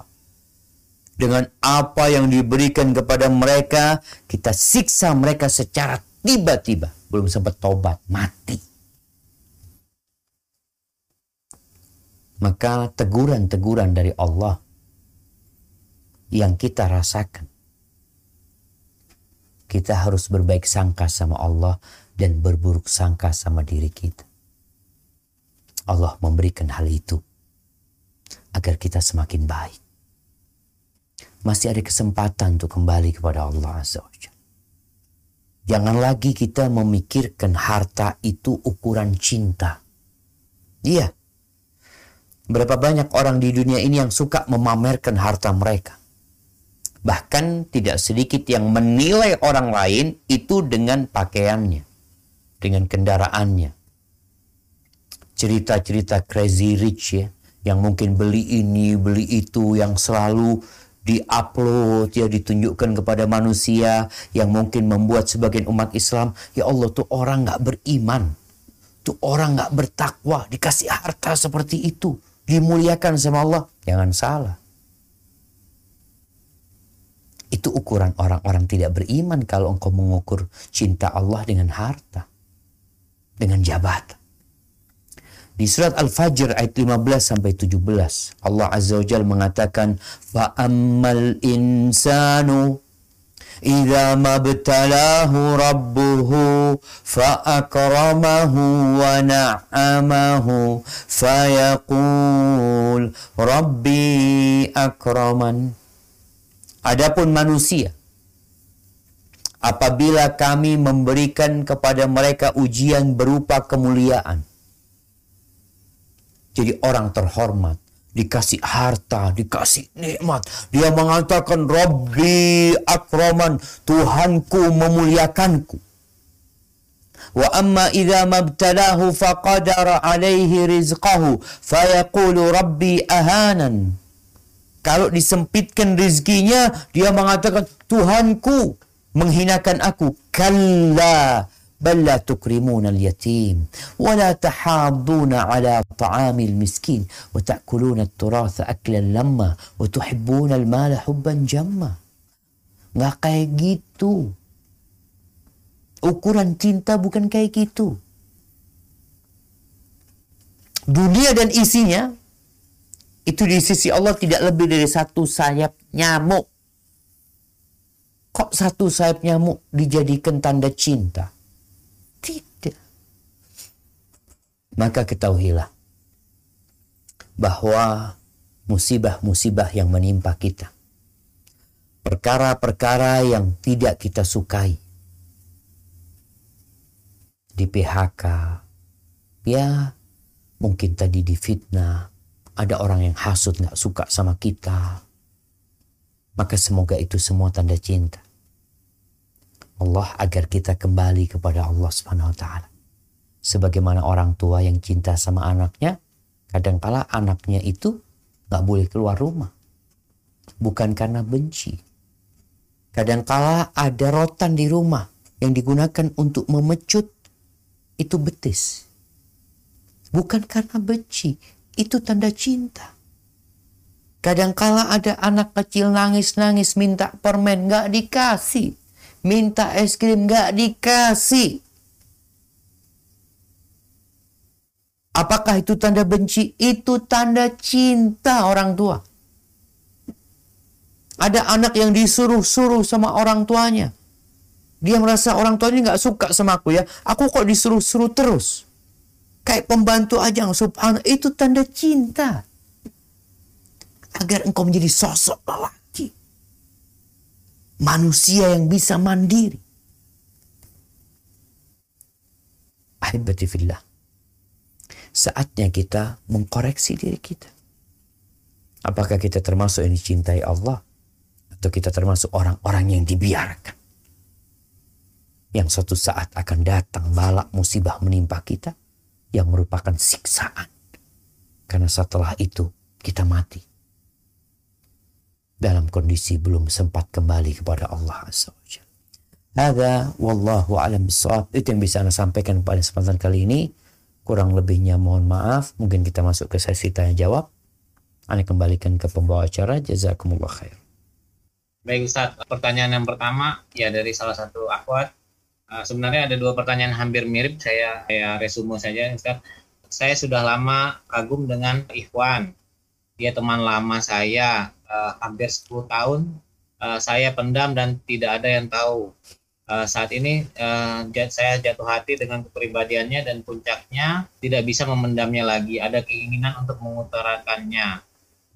dengan apa yang diberikan kepada mereka, kita siksa mereka secara tiba-tiba. Belum sempat tobat, mati. Maka teguran-teguran dari Allah yang kita rasakan. Kita harus berbaik sangka sama Allah dan berburuk sangka sama diri kita. Allah memberikan hal itu agar kita semakin baik. Masih ada kesempatan untuk kembali kepada Allah Azza wa Jangan lagi kita memikirkan harta itu ukuran cinta. Iya, Berapa banyak orang di dunia ini yang suka memamerkan harta mereka. Bahkan tidak sedikit yang menilai orang lain itu dengan pakaiannya, dengan kendaraannya. Cerita-cerita crazy rich ya, yang mungkin beli ini, beli itu, yang selalu diupload ya ditunjukkan kepada manusia yang mungkin membuat sebagian umat Islam ya Allah tuh orang nggak beriman tuh orang nggak bertakwa dikasih harta seperti itu dimuliakan sama Allah, jangan salah. Itu ukuran orang-orang tidak beriman kalau engkau mengukur cinta Allah dengan harta, dengan jabatan. Di surat Al-Fajr ayat 15 sampai 17, Allah Azza wa Jalla mengatakan, "Fa ammal insanu إذا ما ابتلاه ربه فأكرمه ونعمه فيقول ربي أكرمن Adapun manusia apabila kami memberikan kepada mereka ujian berupa kemuliaan jadi orang terhormat dikasih harta, dikasih nikmat. Dia mengatakan Rabbi akraman, Tuhanku memuliakanku. Wa amma idza mabtalahu faqadara alaihi rizqahu fayaqulu rabbi ahanan. Kalau disempitkan rizkinya, dia mengatakan Tuhanku menghinakan aku. Kalla بل لا تكرمون اليتيم ولا تحاضون على طعام المسكين وتأكلون التراث أكلا لما وتحبون المال حبا جما nggak kayak gitu ukuran cinta bukan kayak gitu dunia dan isinya itu di sisi Allah tidak lebih dari satu sayap nyamuk kok satu sayap nyamuk dijadikan tanda cinta Maka ketahuilah bahwa musibah-musibah yang menimpa kita, perkara-perkara yang tidak kita sukai, di PHK, ya mungkin tadi difitnah, ada orang yang hasut nggak suka sama kita, maka semoga itu semua tanda cinta. Allah agar kita kembali kepada Allah Subhanahu wa taala sebagaimana orang tua yang cinta sama anaknya, kadangkala anaknya itu nggak boleh keluar rumah. Bukan karena benci. Kadangkala ada rotan di rumah yang digunakan untuk memecut itu betis. Bukan karena benci, itu tanda cinta. Kadangkala ada anak kecil nangis-nangis minta permen nggak dikasih. Minta es krim nggak dikasih. Apakah itu tanda benci? Itu tanda cinta orang tua. Ada anak yang disuruh-suruh sama orang tuanya. Dia merasa orang tuanya nggak suka sama aku ya. Aku kok disuruh-suruh terus. Kayak pembantu aja. Subhanallah. Itu tanda cinta. Agar engkau menjadi sosok lelaki. Manusia yang bisa mandiri. Ahibati fillah saatnya kita mengkoreksi diri kita. Apakah kita termasuk yang dicintai Allah? Atau kita termasuk orang-orang yang dibiarkan? Yang suatu saat akan datang balak musibah menimpa kita yang merupakan siksaan. Karena setelah itu kita mati. Dalam kondisi belum sempat kembali kepada Allah Azza Ada wallahu alam bisawab. Itu yang bisa Anda sampaikan pada kesempatan kali ini. Kurang lebihnya mohon maaf. Mungkin kita masuk ke sesi tanya jawab. Anda kembalikan ke pembawa acara. Jazakumullah khair. Baik Ustaz, pertanyaan yang pertama ya dari salah satu akhwat. Uh, sebenarnya ada dua pertanyaan hampir mirip. Saya saya resume saja Ustaz. Saya sudah lama kagum dengan Ikhwan. Dia teman lama saya uh, hampir 10 tahun. Uh, saya pendam dan tidak ada yang tahu uh, saat ini uh, saya jatuh hati dengan kepribadiannya dan puncaknya tidak bisa memendamnya lagi. Ada keinginan untuk mengutarakannya.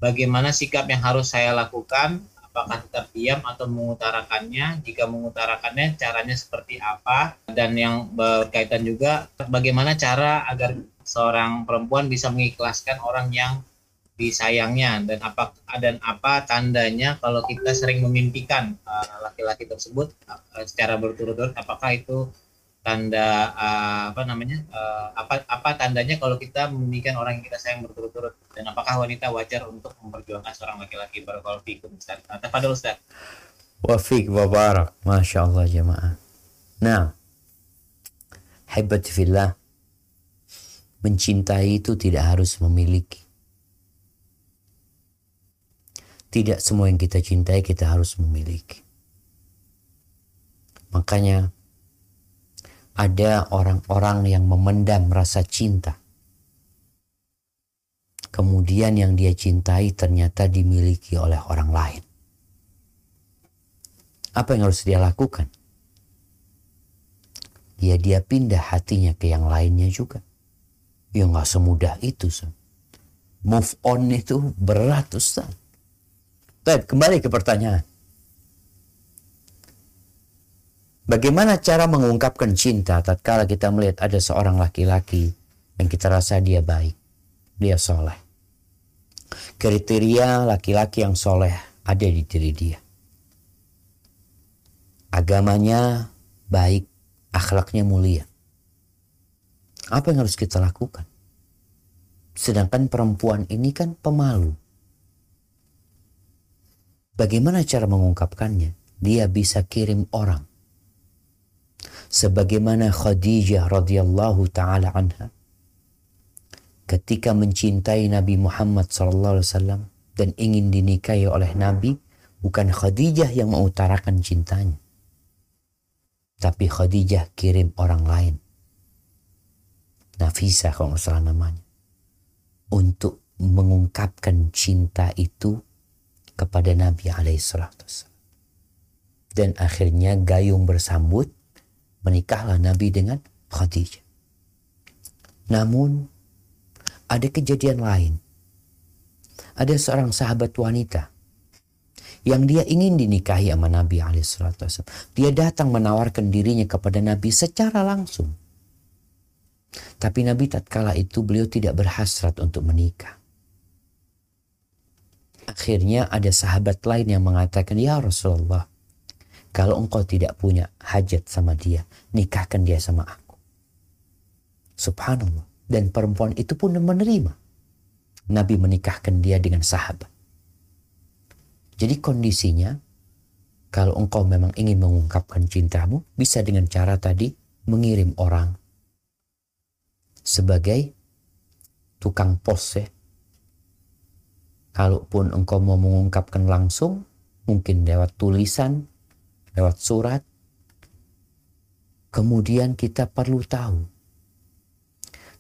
Bagaimana sikap yang harus saya lakukan? Apakah tetap diam atau mengutarakannya? Jika mengutarakannya, caranya seperti apa? Dan yang berkaitan juga, bagaimana cara agar seorang perempuan bisa mengikhlaskan orang yang disayangnya dan apa dan apa tandanya kalau kita sering memimpikan uh, laki-laki uh, tersebut uh, secara berturut-turut apakah itu tanda uh, apa namanya uh, apa apa tandanya kalau kita memimpikan orang yang kita sayang berturut-turut dan apakah wanita wajar untuk memperjuangkan seorang laki-laki barakallahu fikum Ustaz. Nah, tafadhol Ustaz. Wa fik wa barak. Masya Allah jemaah. Nah, hebat fillah mencintai itu tidak harus memiliki tidak semua yang kita cintai kita harus memiliki. Makanya ada orang-orang yang memendam rasa cinta. Kemudian yang dia cintai ternyata dimiliki oleh orang lain. Apa yang harus dia lakukan? Ya dia pindah hatinya ke yang lainnya juga. Ya nggak semudah itu. Ustaz. Move on itu berat Ustaz. Baik, kembali ke pertanyaan. Bagaimana cara mengungkapkan cinta tatkala kita melihat ada seorang laki-laki yang kita rasa dia baik, dia soleh. Kriteria laki-laki yang soleh ada di diri dia. Agamanya baik, akhlaknya mulia. Apa yang harus kita lakukan? Sedangkan perempuan ini kan pemalu. Bagaimana cara mengungkapkannya? Dia bisa kirim orang. Sebagaimana Khadijah radhiyallahu taala anha ketika mencintai Nabi Muhammad wasallam dan ingin dinikahi oleh Nabi, bukan Khadijah yang mengutarakan cintanya. Tapi Khadijah kirim orang lain. Nafisa kalau salah namanya. Untuk mengungkapkan cinta itu kepada Nabi alaihissalatu Dan akhirnya gayung bersambut, menikahlah Nabi dengan Khadijah. Namun, ada kejadian lain. Ada seorang sahabat wanita yang dia ingin dinikahi sama Nabi alaihissalatu Dia datang menawarkan dirinya kepada Nabi secara langsung. Tapi Nabi tatkala itu beliau tidak berhasrat untuk menikah. Akhirnya ada sahabat lain yang mengatakan, Ya Rasulullah, kalau engkau tidak punya hajat sama dia, nikahkan dia sama aku. Subhanallah. Dan perempuan itu pun menerima. Nabi menikahkan dia dengan sahabat. Jadi kondisinya, kalau engkau memang ingin mengungkapkan cintamu, bisa dengan cara tadi mengirim orang sebagai tukang pos ya, Kalaupun engkau mau mengungkapkan langsung, mungkin lewat tulisan, lewat surat. Kemudian kita perlu tahu,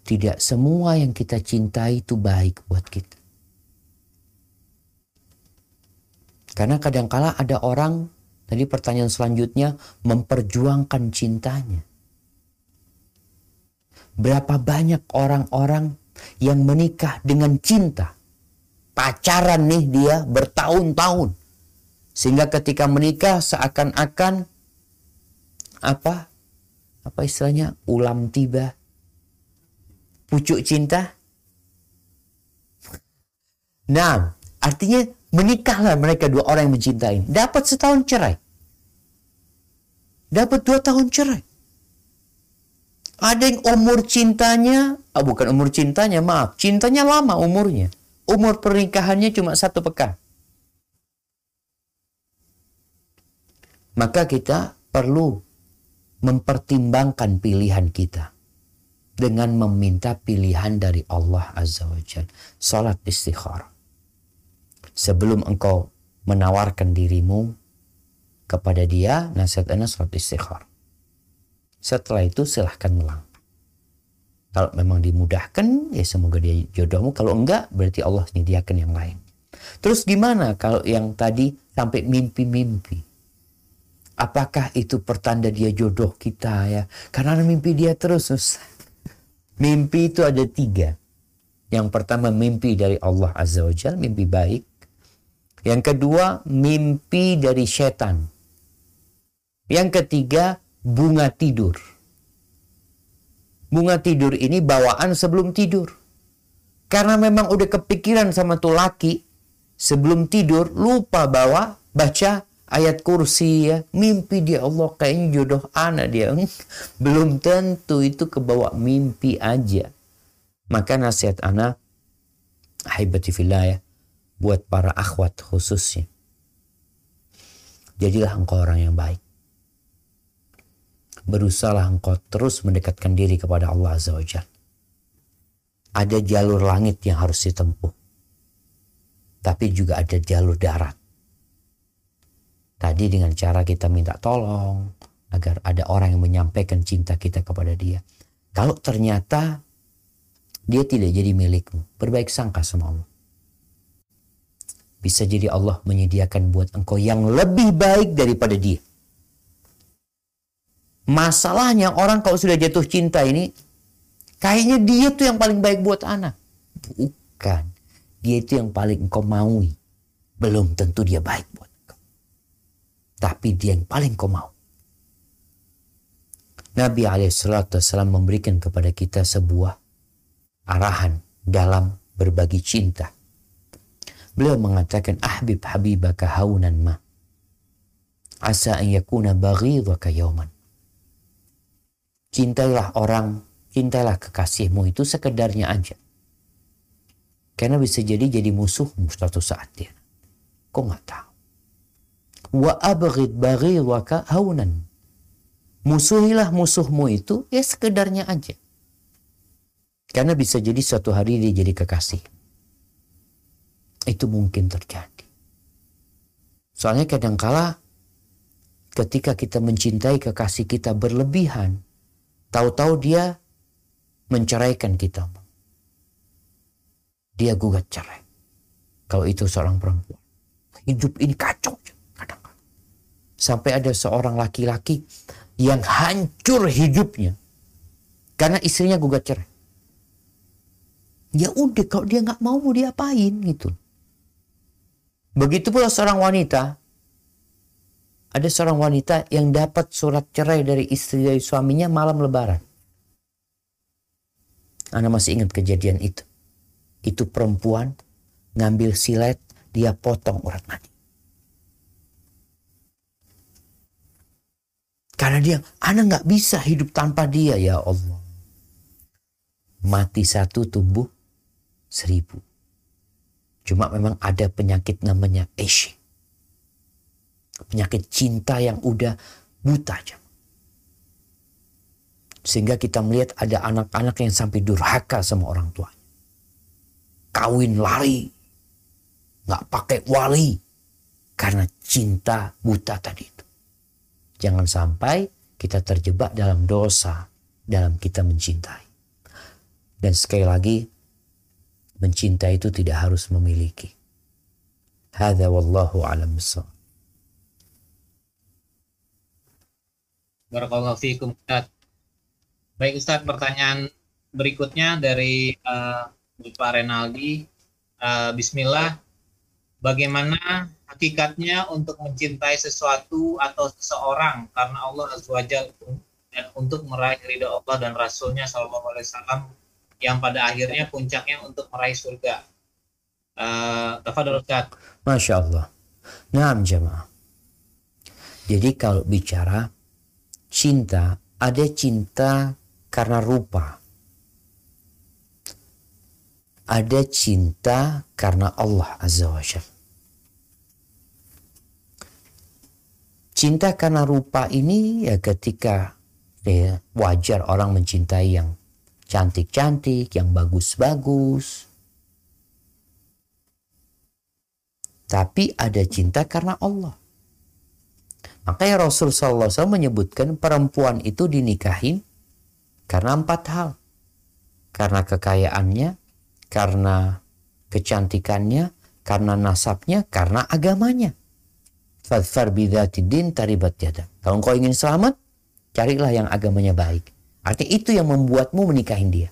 tidak semua yang kita cintai itu baik buat kita. Karena kadangkala ada orang, tadi pertanyaan selanjutnya, memperjuangkan cintanya. Berapa banyak orang-orang yang menikah dengan cinta. Pacaran nih dia bertahun-tahun. Sehingga ketika menikah seakan-akan apa? Apa istilahnya? Ulam tiba. Pucuk cinta. Nah, artinya menikahlah mereka dua orang yang mencintai. Dapat setahun cerai. Dapat dua tahun cerai. Ada yang umur cintanya, ah bukan umur cintanya, maaf, cintanya lama umurnya. Umur pernikahannya cuma satu pekan. Maka kita perlu mempertimbangkan pilihan kita dengan meminta pilihan dari Allah Azza wa Jal. Salat. Sebelum engkau menawarkan dirimu kepada dia, nasihat anda salat istikharah. Setelah itu silahkan melangkah. Kalau memang dimudahkan, ya semoga dia jodohmu. Kalau enggak, berarti Allah menyediakan yang lain. Terus gimana kalau yang tadi sampai mimpi-mimpi? Apakah itu pertanda dia jodoh kita ya? Karena mimpi dia terus. Mimpi itu ada tiga. Yang pertama mimpi dari Allah Azza wa Jal, mimpi baik. Yang kedua mimpi dari setan. Yang ketiga bunga tidur. Bunga tidur ini bawaan sebelum tidur. Karena memang udah kepikiran sama tuh laki, sebelum tidur lupa bawa baca ayat kursi ya. Mimpi dia Allah kayaknya jodoh anak dia. Belum tentu itu kebawa mimpi aja. Maka nasihat anak, fillah ya, buat para akhwat khususnya. Jadilah engkau orang yang baik berusaha engkau terus mendekatkan diri kepada Allah Azza wa Jal. Ada jalur langit yang harus ditempuh. Tapi juga ada jalur darat. Tadi dengan cara kita minta tolong agar ada orang yang menyampaikan cinta kita kepada dia. Kalau ternyata dia tidak jadi milikmu, berbaik sangka sama Allah. Bisa jadi Allah menyediakan buat engkau yang lebih baik daripada dia. Masalahnya orang kalau sudah jatuh cinta ini, kayaknya dia tuh yang paling baik buat anak. Bukan. Dia itu yang paling engkau maui. Belum tentu dia baik buat engkau. Tapi dia yang paling kau mau. Nabi SAW memberikan kepada kita sebuah arahan dalam berbagi cinta. Beliau mengatakan, Ahbib habibaka haunan ma. Asa an yakuna baghidhaka yawman cintailah orang, cintailah kekasihmu itu sekedarnya aja. Karena bisa jadi jadi musuhmu suatu saat dia. Kok nggak tahu? Wa abghid baghidwaka haunan. Musuhilah musuhmu itu ya sekedarnya aja. Karena bisa jadi suatu hari dia jadi kekasih. Itu mungkin terjadi. Soalnya kadangkala ketika kita mencintai kekasih kita berlebihan, Tahu-tahu dia menceraikan kita. Dia gugat cerai. Kalau itu seorang perempuan. Hidup ini kacau. Kadang -kadang. Sampai ada seorang laki-laki yang hancur hidupnya. Karena istrinya gugat cerai. Ya udah kalau dia nggak mau mau diapain gitu. Begitu pula seorang wanita ada seorang wanita yang dapat surat cerai dari istri dari suaminya malam lebaran. Anda masih ingat kejadian itu. Itu perempuan ngambil silet, dia potong urat mati. Karena dia, Anda nggak bisa hidup tanpa dia ya Allah. Mati satu tumbuh seribu. Cuma memang ada penyakit namanya Asia penyakit cinta yang udah buta. Sehingga kita melihat ada anak-anak yang sampai durhaka sama orang tua. Kawin lari. nggak pakai wali karena cinta buta tadi itu. Jangan sampai kita terjebak dalam dosa dalam kita mencintai. Dan sekali lagi, mencintai itu tidak harus memiliki. Hada wallahu alam bissawab. Barakallahu fiikum Ustaz. Baik Ustaz, pertanyaan berikutnya dari uh, Bapak Renaldi. Uh, Bismillah, bagaimana hakikatnya untuk mencintai sesuatu atau seseorang karena Allah Azza dan untuk meraih ridho Allah dan Rasulnya Shallallahu Alaihi Wasallam yang pada akhirnya puncaknya untuk meraih surga. Uh. Masya Allah. Nah, jemaah. Jadi kalau bicara cinta, ada cinta karena rupa. Ada cinta karena Allah Azza wa Jal. Cinta karena rupa ini ya ketika ya, wajar orang mencintai yang cantik-cantik, yang bagus-bagus. Tapi ada cinta karena Allah. Makanya Rasul SAW menyebutkan perempuan itu dinikahin karena empat hal. Karena kekayaannya, karena kecantikannya, karena nasabnya, karena agamanya. Fadfar bidatidin taribat yada. Kalau kau ingin selamat, carilah yang agamanya baik. Artinya itu yang membuatmu menikahin dia.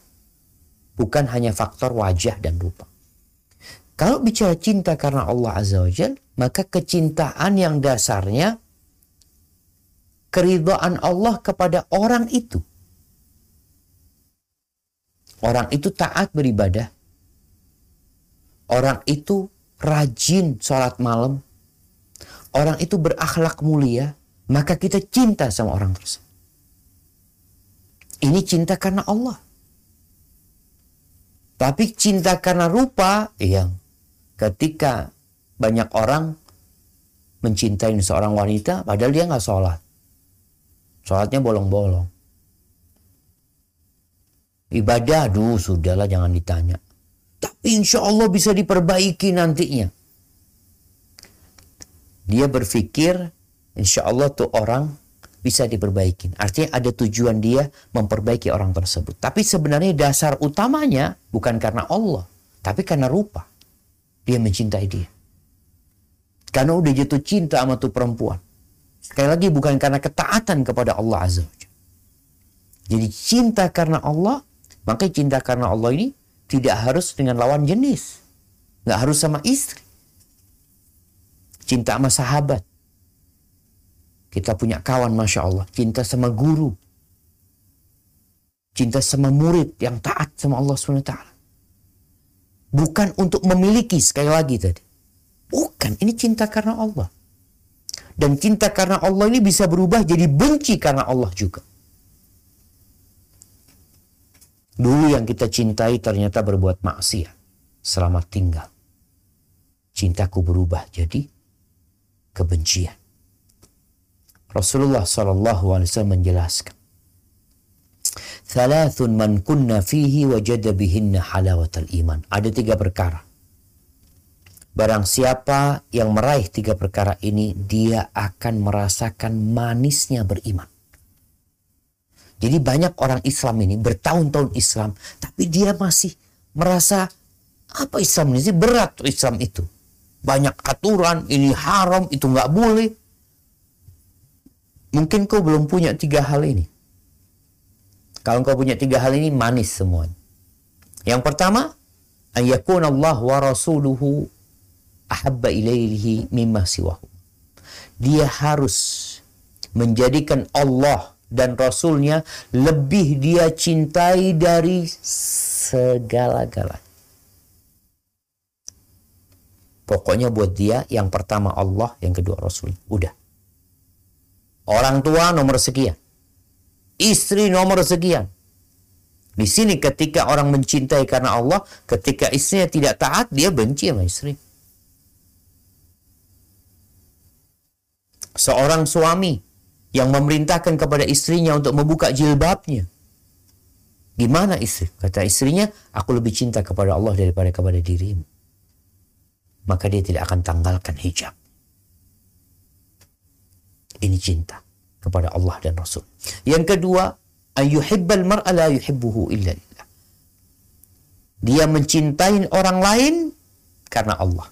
Bukan hanya faktor wajah dan rupa. Kalau bicara cinta karena Allah Azza wa Jal, maka kecintaan yang dasarnya keridhaan Allah kepada orang itu. Orang itu taat beribadah. Orang itu rajin sholat malam. Orang itu berakhlak mulia. Maka kita cinta sama orang tersebut. Ini cinta karena Allah. Tapi cinta karena rupa, yang ketika banyak orang mencintai seorang wanita, padahal dia nggak sholat. Sholatnya bolong-bolong. Ibadah, aduh sudahlah jangan ditanya. Tapi insya Allah bisa diperbaiki nantinya. Dia berpikir insya Allah tuh orang bisa diperbaiki. Artinya ada tujuan dia memperbaiki orang tersebut. Tapi sebenarnya dasar utamanya bukan karena Allah. Tapi karena rupa. Dia mencintai dia. Karena udah jatuh cinta sama tuh perempuan. Sekali lagi bukan karena ketaatan kepada Allah Azza wa Jadi cinta karena Allah, maka cinta karena Allah ini tidak harus dengan lawan jenis. Nggak harus sama istri. Cinta sama sahabat. Kita punya kawan Masya Allah. Cinta sama guru. Cinta sama murid yang taat sama Allah SWT. Bukan untuk memiliki sekali lagi tadi. Bukan, ini cinta karena Allah. Dan cinta karena Allah ini bisa berubah jadi benci karena Allah juga. Dulu yang kita cintai ternyata berbuat maksiat. Selamat tinggal. Cintaku berubah jadi kebencian. Rasulullah SAW menjelaskan. Thalathun man kunna fihi wajada halawatal iman. Ada tiga perkara Barang siapa yang meraih tiga perkara ini, dia akan merasakan manisnya beriman. Jadi banyak orang Islam ini bertahun-tahun Islam, tapi dia masih merasa apa Islam ini sih berat Islam itu. Banyak aturan, ini haram, itu nggak boleh. Mungkin kau belum punya tiga hal ini. Kalau kau punya tiga hal ini manis semuanya. Yang pertama, ayakun Allah wa rasuluhu ahabba ilaihi mimma siwahu. Dia harus menjadikan Allah dan Rasulnya lebih dia cintai dari segala-galanya. Pokoknya buat dia yang pertama Allah, yang kedua Rasul. Udah. Orang tua nomor sekian. Istri nomor sekian. Di sini ketika orang mencintai karena Allah, ketika istrinya tidak taat, dia benci sama istri. Seorang suami yang memerintahkan kepada istrinya untuk membuka jilbabnya. Gimana istri? Kata istrinya, aku lebih cinta kepada Allah daripada kepada dirimu. maka dia tidak akan tanggalkan hijab. Ini cinta kepada Allah dan Rasul. Yang kedua, ayyuhibbal mar'a la yuhibbuhu illa. Dia mencintai orang lain karena Allah.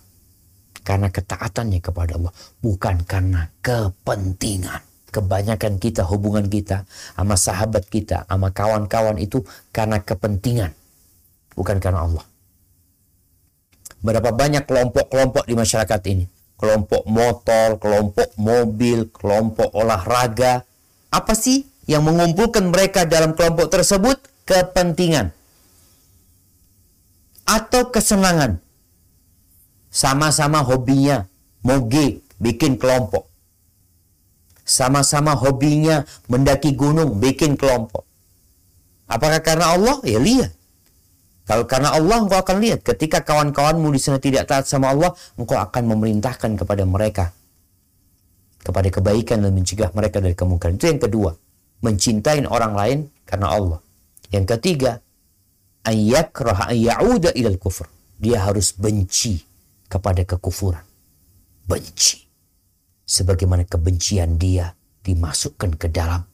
Karena ketaatannya kepada Allah. Bukan karena kepentingan. Kebanyakan kita, hubungan kita sama sahabat kita, sama kawan-kawan itu karena kepentingan. Bukan karena Allah. Berapa banyak kelompok-kelompok di masyarakat ini. Kelompok motor, kelompok mobil, kelompok olahraga. Apa sih yang mengumpulkan mereka dalam kelompok tersebut? Kepentingan. Atau kesenangan sama-sama hobinya moge, bikin kelompok. Sama-sama hobinya mendaki gunung, bikin kelompok. Apakah karena Allah? Ya lihat. Kalau karena Allah engkau akan lihat ketika kawan-kawanmu di sana tidak taat sama Allah, engkau akan memerintahkan kepada mereka kepada kebaikan dan mencegah mereka dari kemungkaran. Itu yang kedua, mencintai orang lain karena Allah. Yang ketiga, ayyakraha ayyauda ilal kufur. Dia harus benci kepada kekufuran. Benci. Sebagaimana kebencian dia dimasukkan ke dalam.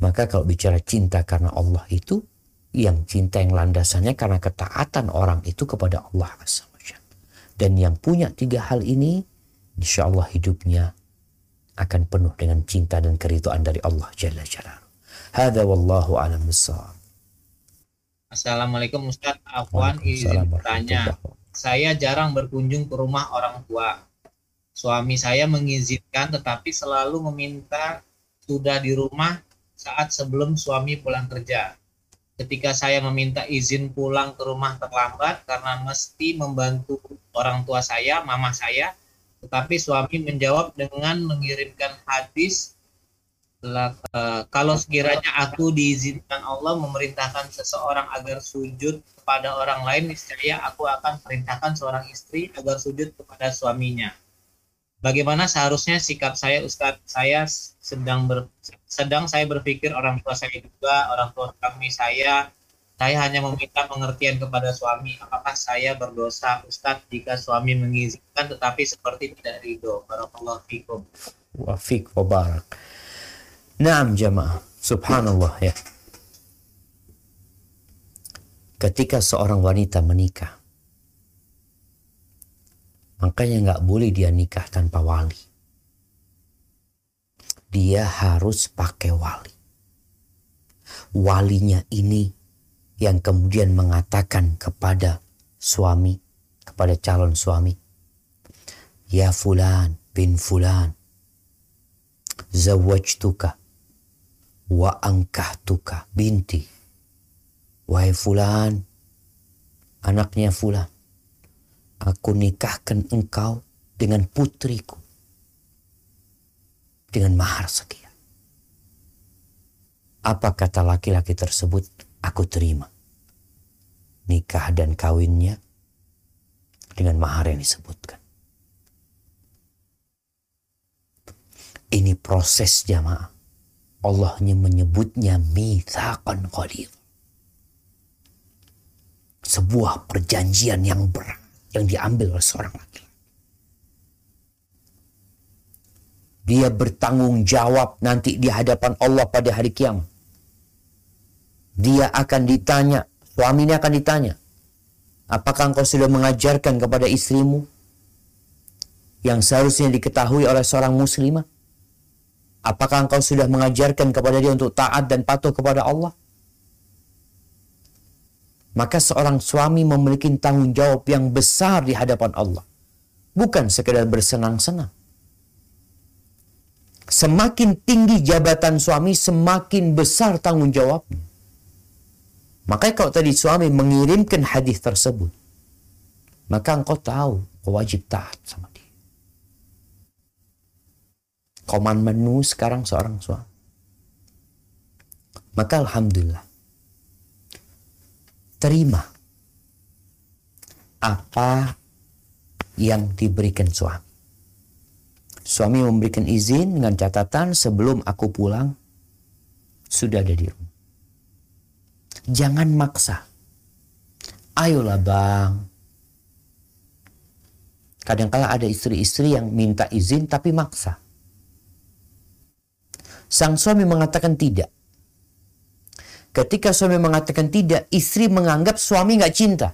Maka kalau bicara cinta karena Allah itu, yang cinta yang landasannya karena ketaatan orang itu kepada Allah Dan yang punya tiga hal ini, insya Allah hidupnya akan penuh dengan cinta dan keriduan dari Allah Jalla. Hada wallahu alam. Assalamualaikum Ustaz Afwan izin bertanya. Saya jarang berkunjung ke rumah orang tua. Suami saya mengizinkan tetapi selalu meminta sudah di rumah saat sebelum suami pulang kerja. Ketika saya meminta izin pulang ke rumah terlambat karena mesti membantu orang tua saya, mama saya, tetapi suami menjawab dengan mengirimkan hadis uh, kalau sekiranya aku diizinkan Allah memerintahkan seseorang agar sujud kepada orang lain, niscaya aku akan perintahkan seorang istri agar sujud kepada suaminya. Bagaimana seharusnya sikap saya Ustadz? Saya sedang ber, sedang saya berpikir orang tua saya juga, orang tua kami saya, saya hanya meminta pengertian kepada suami. Apakah saya berdosa Ustadz jika suami mengizinkan tetapi seperti tidak ridho? Barakallahu fikum. Wa wa barak. Naam jamaah, subhanallah ya. Ketika seorang wanita menikah, makanya nggak boleh dia nikah tanpa wali. Dia harus pakai wali. Walinya ini yang kemudian mengatakan kepada suami, kepada calon suami, Ya fulan bin fulan, zawajtuka wa angkahtuka binti. Wahai fulan anaknya fulan aku nikahkan engkau dengan putriku. Dengan mahar sekian. Apa kata laki-laki tersebut? Aku terima. Nikah dan kawinnya dengan mahar yang disebutkan. Ini proses jamaah Allah menyebutnya mithaqan ghalidh. Sebuah perjanjian yang berat yang diambil oleh seorang laki-laki. Dia bertanggung jawab nanti di hadapan Allah pada hari kiamat. Dia akan ditanya, suaminya akan ditanya, apakah engkau sudah mengajarkan kepada istrimu yang seharusnya diketahui oleh seorang muslimah? Apakah engkau sudah mengajarkan kepada dia untuk taat dan patuh kepada Allah? Maka seorang suami memiliki tanggung jawab yang besar di hadapan Allah. Bukan sekedar bersenang-senang. Semakin tinggi jabatan suami, semakin besar tanggung jawabnya. Makanya kalau tadi suami mengirimkan hadis tersebut, maka engkau tahu wajib taat sama koman menu sekarang seorang suami. Maka Alhamdulillah. Terima apa yang diberikan suami. Suami memberikan izin dengan catatan sebelum aku pulang sudah ada di rumah. Jangan maksa. Ayolah bang. Kadangkala ada istri-istri yang minta izin tapi maksa. Sang suami mengatakan tidak. Ketika suami mengatakan tidak, istri menganggap suami nggak cinta.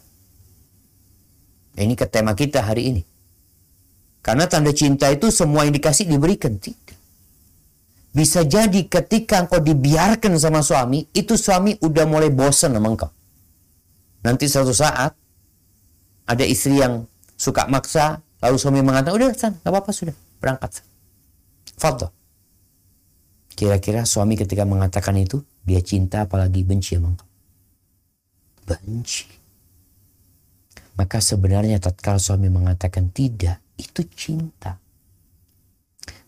Ini ke tema kita hari ini. Karena tanda cinta itu semua yang dikasih diberikan. Tidak. Bisa jadi ketika engkau dibiarkan sama suami, itu suami udah mulai bosan sama engkau. Nanti suatu saat, ada istri yang suka maksa, lalu suami mengatakan, udah san, gak apa-apa sudah, berangkat. Fadol. Kira-kira suami ketika mengatakan itu, dia cinta apalagi benci engkau. Benci. Maka sebenarnya tatkala suami mengatakan tidak, itu cinta.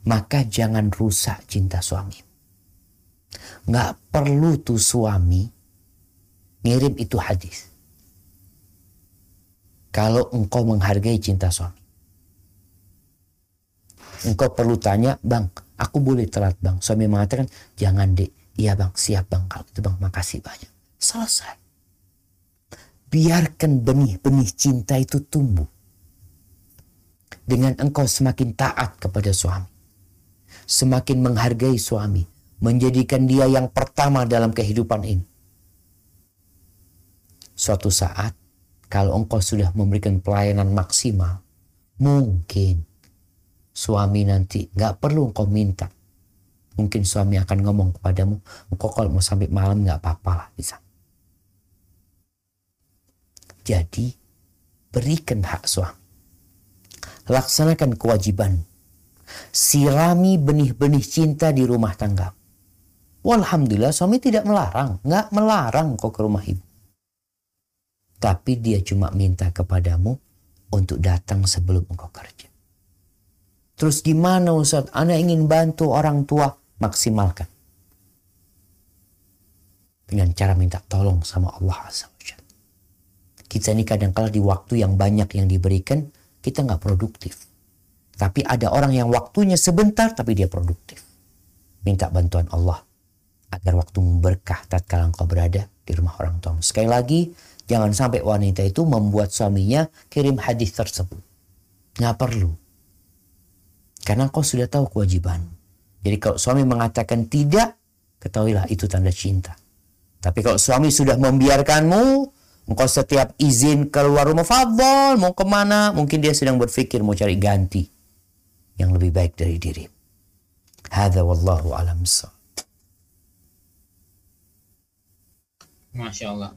Maka jangan rusak cinta suami. Nggak perlu tuh suami ngirim itu hadis. Kalau engkau menghargai cinta suami. Engkau perlu tanya, bang, aku boleh telat bang. Suami mengatakan, jangan dek. Iya bang, siap bang. Kalau itu bang, makasih banyak. Selesai biarkan benih-benih cinta itu tumbuh. Dengan engkau semakin taat kepada suami. Semakin menghargai suami. Menjadikan dia yang pertama dalam kehidupan ini. Suatu saat, kalau engkau sudah memberikan pelayanan maksimal, mungkin suami nanti nggak perlu engkau minta. Mungkin suami akan ngomong kepadamu, engkau kalau mau sampai malam nggak apa-apa lah bisa. Jadi berikan hak suami. Laksanakan kewajiban. Sirami benih-benih cinta di rumah tangga. Walhamdulillah suami tidak melarang. Nggak melarang kau ke rumah ibu. Tapi dia cuma minta kepadamu untuk datang sebelum engkau kerja. Terus gimana Ustaz? Anda ingin bantu orang tua? Maksimalkan. Dengan cara minta tolong sama Allah Azza kita ini kadang-kala di waktu yang banyak yang diberikan, kita nggak produktif. Tapi ada orang yang waktunya sebentar tapi dia produktif. Minta bantuan Allah agar waktu berkah tatkala engkau berada di rumah orang tua. Sekali lagi, jangan sampai wanita itu membuat suaminya kirim hadis tersebut. Nggak perlu. Karena kau sudah tahu kewajiban. Jadi kalau suami mengatakan tidak, ketahuilah itu tanda cinta. Tapi kalau suami sudah membiarkanmu, Engkau setiap izin keluar rumah fadol, mau ke mana? Mungkin dia sedang berpikir mau cari ganti yang lebih baik dari diri. Hada wallahu alam Masya Allah.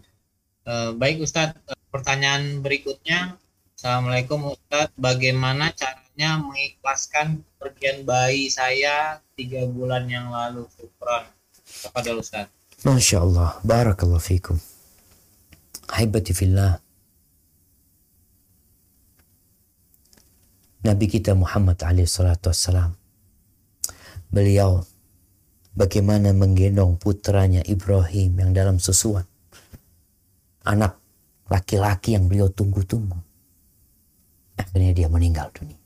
Uh, baik Ustadz, uh, pertanyaan berikutnya. Assalamualaikum Ustadz, bagaimana caranya mengikhlaskan pergian bayi saya tiga bulan yang lalu? Syukron kepada Ustadz. Masya Allah, barakallahu fikum. Haibati fillah. Nabi kita Muhammad alaihissalam. Beliau bagaimana menggendong putranya Ibrahim yang dalam susuan. Anak laki-laki yang beliau tunggu-tunggu. Akhirnya dia meninggal dunia.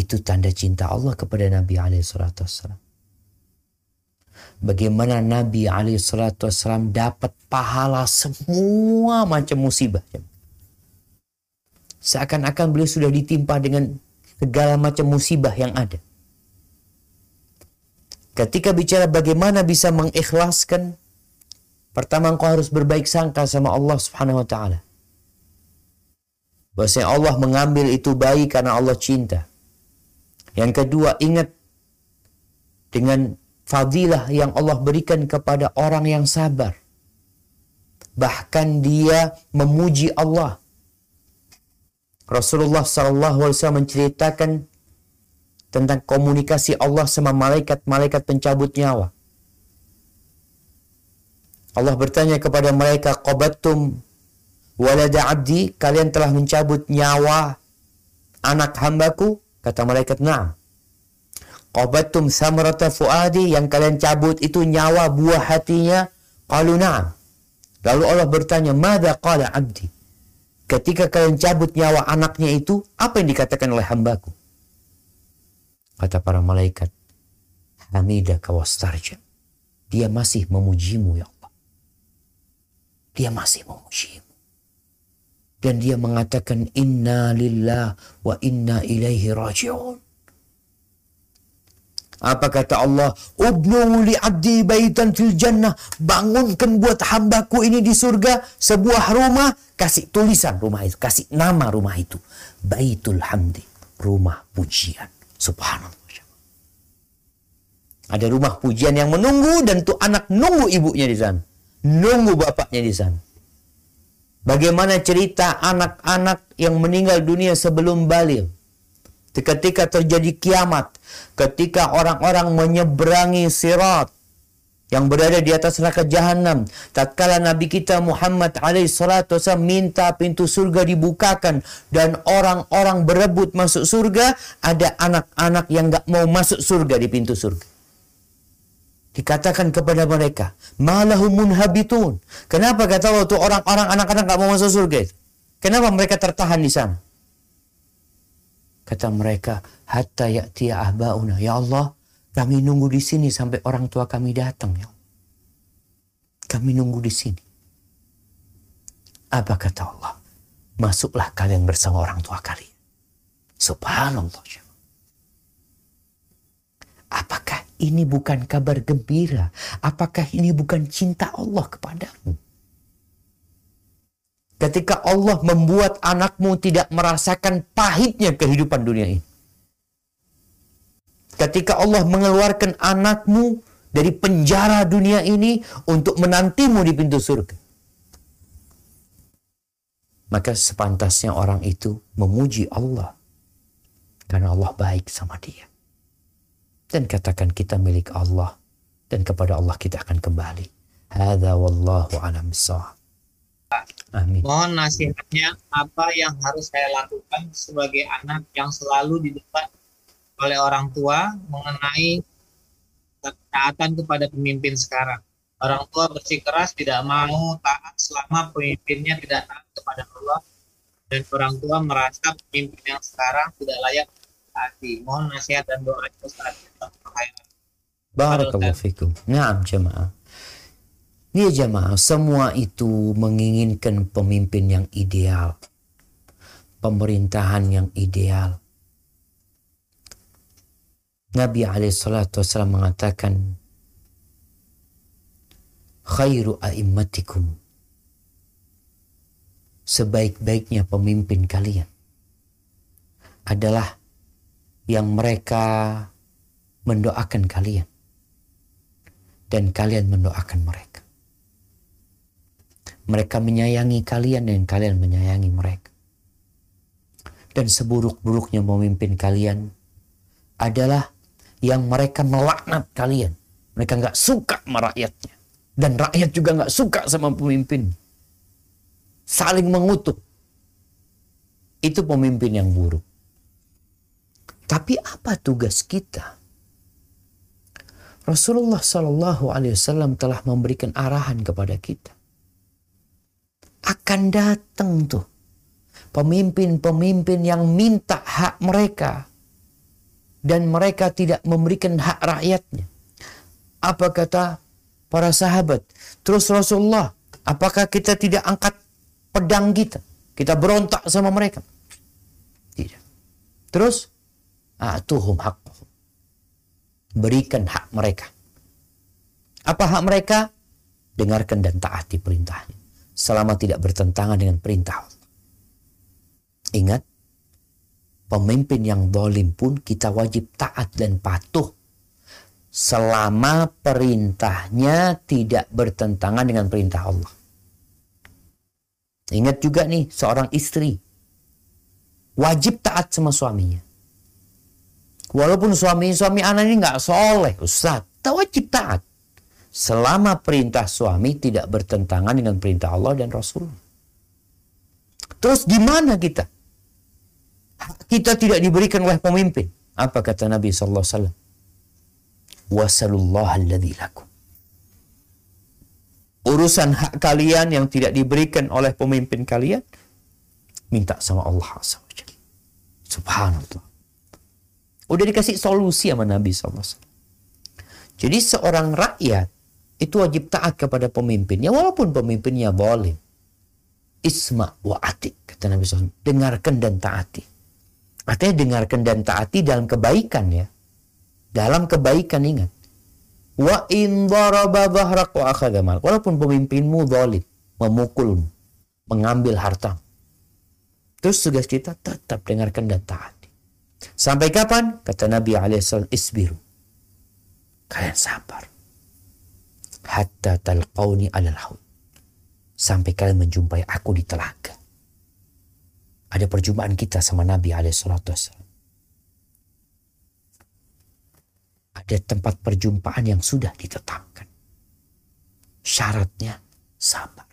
Itu tanda cinta Allah kepada Nabi alaihissalam bagaimana Nabi Alaihissalam dapat pahala semua macam musibah. Seakan-akan beliau sudah ditimpa dengan segala macam musibah yang ada. Ketika bicara bagaimana bisa mengikhlaskan, pertama engkau harus berbaik sangka sama Allah Subhanahu wa taala. Bahwasanya Allah mengambil itu bayi karena Allah cinta. Yang kedua, ingat dengan fadilah yang Allah berikan kepada orang yang sabar. Bahkan dia memuji Allah. Rasulullah SAW menceritakan tentang komunikasi Allah sama malaikat-malaikat pencabut nyawa. Allah bertanya kepada mereka, Qabattum walada abdi, kalian telah mencabut nyawa anak hambaku? Kata malaikat, na'am. Qabattum samrata fuadi yang kalian cabut itu nyawa buah hatinya. Qalu na'am. Lalu Allah bertanya, "Mada qala 'abdi?" Ketika kalian cabut nyawa anaknya itu, apa yang dikatakan oleh hambaku? Kata para malaikat, Hamidaka wastarja. Dia masih memujimu ya Allah. dia masih memujimu. Dan dia mengatakan inna lillah wa inna ilaihi raji'un. Apa kata Allah? Ubnu li abdi baitan fil jannah. Bangunkan buat hambaku ini di surga sebuah rumah. Kasih tulisan rumah itu. Kasih nama rumah itu. Baitul Hamdi. Rumah pujian. Subhanallah. Ada rumah pujian yang menunggu dan tuh anak nunggu ibunya di sana. Nunggu bapaknya di sana. Bagaimana cerita anak-anak yang meninggal dunia sebelum balik? Ketika terjadi kiamat, ketika orang-orang menyeberangi sirat yang berada di atas neraka jahanam, tatkala Nabi kita Muhammad alaihi salatu minta pintu surga dibukakan dan orang-orang berebut masuk surga, ada anak-anak yang nggak mau masuk surga di pintu surga. Dikatakan kepada mereka, malahumun habitun. Kenapa kata waktu orang-orang anak-anak nggak mau masuk surga? Kenapa mereka tertahan di sana? Kata mereka, hatta ya'tiya ahbauna. Ya Allah, kami nunggu di sini sampai orang tua kami datang. Ya Kami nunggu di sini. Apa kata Allah? Masuklah kalian bersama orang tua kalian. Subhanallah. Apakah ini bukan kabar gembira? Apakah ini bukan cinta Allah kepadamu? ketika Allah membuat anakmu tidak merasakan pahitnya kehidupan dunia ini. Ketika Allah mengeluarkan anakmu dari penjara dunia ini untuk menantimu di pintu surga. Maka sepantasnya orang itu memuji Allah. Karena Allah baik sama dia. Dan katakan kita milik Allah. Dan kepada Allah kita akan kembali. Hadha wallahu alam. Amin. Mohon nasihatnya apa yang harus saya lakukan sebagai anak yang selalu didebat oleh orang tua mengenai ketaatan kepada pemimpin sekarang. Orang tua bersikeras tidak mau taat selama pemimpinnya tidak taat kepada Allah dan orang tua merasa pemimpin yang sekarang tidak layak taati. Mohon nasihat dan doa Ustaz. Barakallahu fikum. Naam jemaah. Ya jamaah, semua itu menginginkan pemimpin yang ideal. Pemerintahan yang ideal. Nabi SAW mengatakan, Khairu a'immatikum. Sebaik-baiknya pemimpin kalian adalah yang mereka mendoakan kalian dan kalian mendoakan mereka. Mereka menyayangi kalian dan kalian menyayangi mereka. Dan seburuk-buruknya memimpin kalian adalah yang mereka melaknat kalian. Mereka nggak suka sama rakyatnya. Dan rakyat juga nggak suka sama pemimpin. Saling mengutuk. Itu pemimpin yang buruk. Tapi apa tugas kita? Rasulullah Shallallahu Alaihi Wasallam telah memberikan arahan kepada kita akan datang tuh pemimpin-pemimpin yang minta hak mereka dan mereka tidak memberikan hak rakyatnya. Apa kata para sahabat? Terus Rasulullah, apakah kita tidak angkat pedang kita? Kita berontak sama mereka? Tidak. Terus, atuhum hak. Berikan hak mereka. Apa hak mereka? Dengarkan dan taati perintahnya selama tidak bertentangan dengan perintah Allah. Ingat, pemimpin yang dolim pun kita wajib taat dan patuh selama perintahnya tidak bertentangan dengan perintah Allah. Ingat juga nih, seorang istri wajib taat sama suaminya. Walaupun suami suami anak ini nggak soleh, Ustaz, wajib taat selama perintah suami tidak bertentangan dengan perintah Allah dan Rasul. Terus gimana kita? Kita tidak diberikan oleh pemimpin. Apa kata Nabi sallallahu alaihi wasallam? Urusan hak kalian yang tidak diberikan oleh pemimpin kalian minta sama Allah. Subhanallah. Udah dikasih solusi sama Nabi SAW. Jadi seorang rakyat itu wajib taat kepada pemimpinnya walaupun pemimpinnya boleh. Isma wa atik kata Nabi SAW. Dengarkan dan taati. Artinya dengarkan dan taati dalam kebaikan ya. Dalam kebaikan ingat. Wa in wa. Walaupun pemimpinmu zalim, memukul, mengambil harta. Terus tugas kita tetap dengarkan dan taati. Sampai kapan? Kata Nabi SAW, isbiru. Kalian sabar hatta talqauni alal haud. Sampai kalian menjumpai aku di telaga. Ada perjumpaan kita sama Nabi alaihissalatu Ada tempat perjumpaan yang sudah ditetapkan. Syaratnya sabar.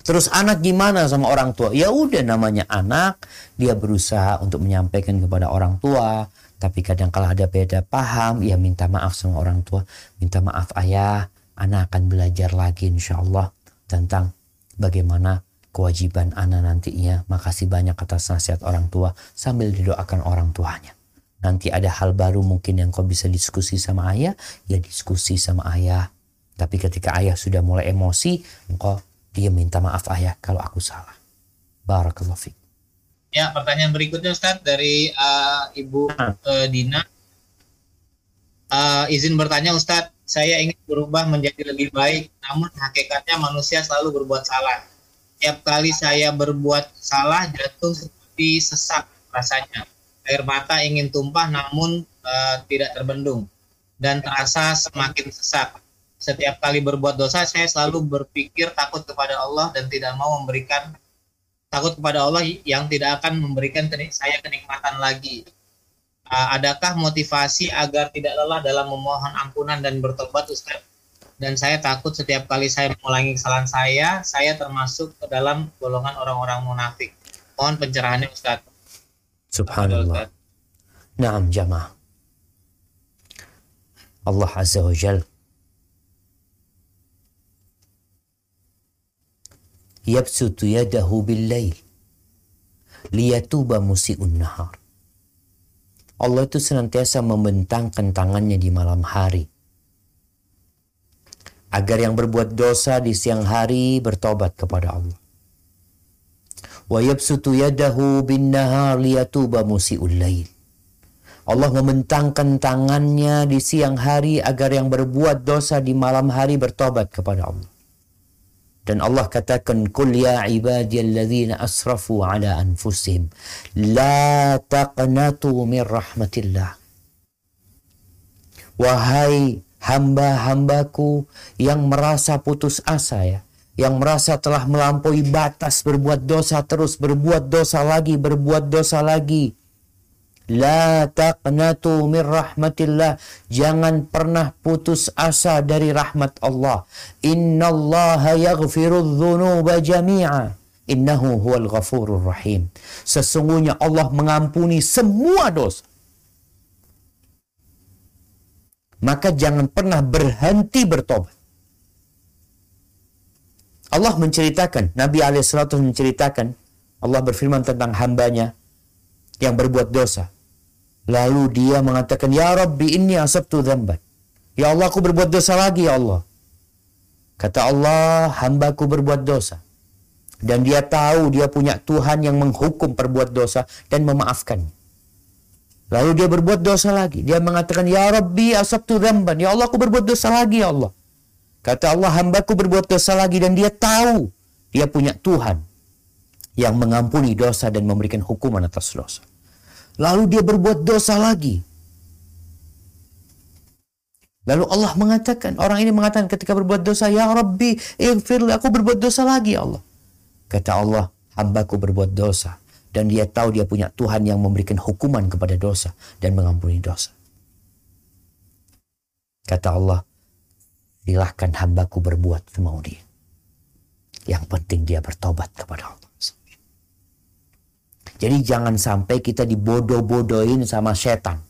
Terus anak gimana sama orang tua? Ya udah namanya anak, dia berusaha untuk menyampaikan kepada orang tua, tapi kadang kalau ada beda paham, ya minta maaf sama orang tua. Minta maaf ayah, anak akan belajar lagi insya Allah tentang bagaimana kewajiban anak nantinya. Makasih banyak atas nasihat orang tua sambil didoakan orang tuanya. Nanti ada hal baru mungkin yang kau bisa diskusi sama ayah, ya diskusi sama ayah. Tapi ketika ayah sudah mulai emosi, engkau dia minta maaf ayah kalau aku salah. Barakallahu fiqh. Ya, pertanyaan berikutnya Ustaz dari uh, Ibu uh, Dina. Uh, izin bertanya Ustadz, saya ingin berubah menjadi lebih baik, namun hakikatnya manusia selalu berbuat salah. Tiap kali saya berbuat salah, jatuh seperti sesak rasanya. Air mata ingin tumpah namun uh, tidak terbendung dan terasa semakin sesak. Setiap kali berbuat dosa, saya selalu berpikir takut kepada Allah dan tidak mau memberikan takut kepada Allah yang tidak akan memberikan saya kenikmatan lagi. Adakah motivasi agar tidak lelah dalam memohon ampunan dan bertobat Ustaz? Dan saya takut setiap kali saya mengulangi kesalahan saya, saya termasuk ke dalam golongan orang-orang munafik. Mohon pencerahannya Ustaz. Subhanallah. Naam jamaah. Allah Azza wa Jal yabsutu yadahu bil-lail liyatuba musi'un nahar. Allah itu senantiasa membentangkan tangannya di malam hari. Agar yang berbuat dosa di siang hari bertobat kepada Allah. Wa yabsutu yadahu bin nahar liyatuba musi'ul lail. Allah membentangkan tangannya di siang hari agar yang berbuat dosa di malam hari bertobat kepada Allah. Dan Allah katakan, Kul ya ibadiyalladzina asrafu ala anfusihim. La taqnatu min rahmatillah. Wahai hamba-hambaku yang merasa putus asa ya. Yang merasa telah melampaui batas berbuat dosa terus, berbuat dosa lagi, berbuat dosa lagi. La taqnatu min rahmatillah. Jangan pernah putus asa dari rahmat Allah. Inna Allah yaghfiru dhunuba jami'a. Innahu huwal ghafurur rahim. Sesungguhnya Allah mengampuni semua dosa. Maka jangan pernah berhenti bertobat. Allah menceritakan, Nabi alaihissalatu menceritakan, Allah berfirman tentang hambanya yang berbuat dosa. Lalu dia mengatakan, Ya Rabbi inni asabtu dhamban. Ya Allah aku berbuat dosa lagi ya Allah. Kata Allah, hambaku berbuat dosa. Dan dia tahu dia punya Tuhan yang menghukum perbuat dosa dan memaafkan. Lalu dia berbuat dosa lagi. Dia mengatakan, Ya Rabbi asabtu dhamban. Ya Allah aku berbuat dosa lagi ya Allah. Kata Allah, hambaku berbuat dosa lagi dan dia tahu dia punya Tuhan yang mengampuni dosa dan memberikan hukuman atas dosa. Lalu dia berbuat dosa lagi. Lalu Allah mengatakan, orang ini mengatakan ketika berbuat dosa, Ya Rabbi, ighfirli, aku berbuat dosa lagi ya Allah. Kata Allah, hambaku berbuat dosa. Dan dia tahu dia punya Tuhan yang memberikan hukuman kepada dosa dan mengampuni dosa. Kata Allah, silahkan hambaku berbuat semau dia. Yang penting dia bertobat kepada Allah. Jadi jangan sampai kita dibodoh-bodohin sama setan.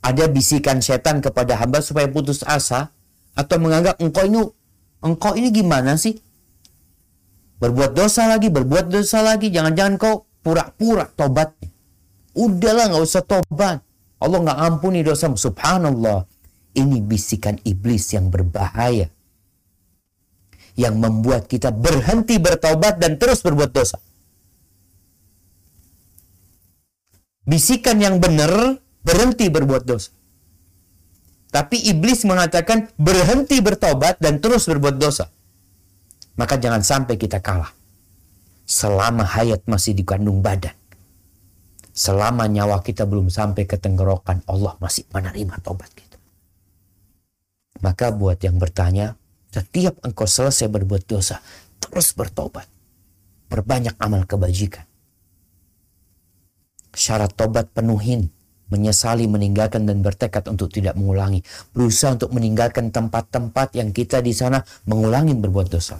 Ada bisikan setan kepada hamba supaya putus asa atau menganggap engkau ini engkau ini gimana sih? Berbuat dosa lagi, berbuat dosa lagi, jangan-jangan kau pura-pura tobatnya. Udahlah nggak usah tobat. Allah nggak ampuni dosa. Subhanallah. Ini bisikan iblis yang berbahaya. Yang membuat kita berhenti bertobat dan terus berbuat dosa. Bisikan yang benar berhenti berbuat dosa. Tapi iblis mengatakan berhenti bertobat dan terus berbuat dosa. Maka jangan sampai kita kalah. Selama hayat masih dikandung badan. Selama nyawa kita belum sampai ke tenggorokan, Allah masih menerima tobat kita. Maka buat yang bertanya, setiap engkau selesai berbuat dosa, terus bertobat. Perbanyak amal kebajikan. Syarat tobat penuhin menyesali, meninggalkan dan bertekad untuk tidak mengulangi. Berusaha untuk meninggalkan tempat-tempat yang kita di sana mengulangi berbuat dosa.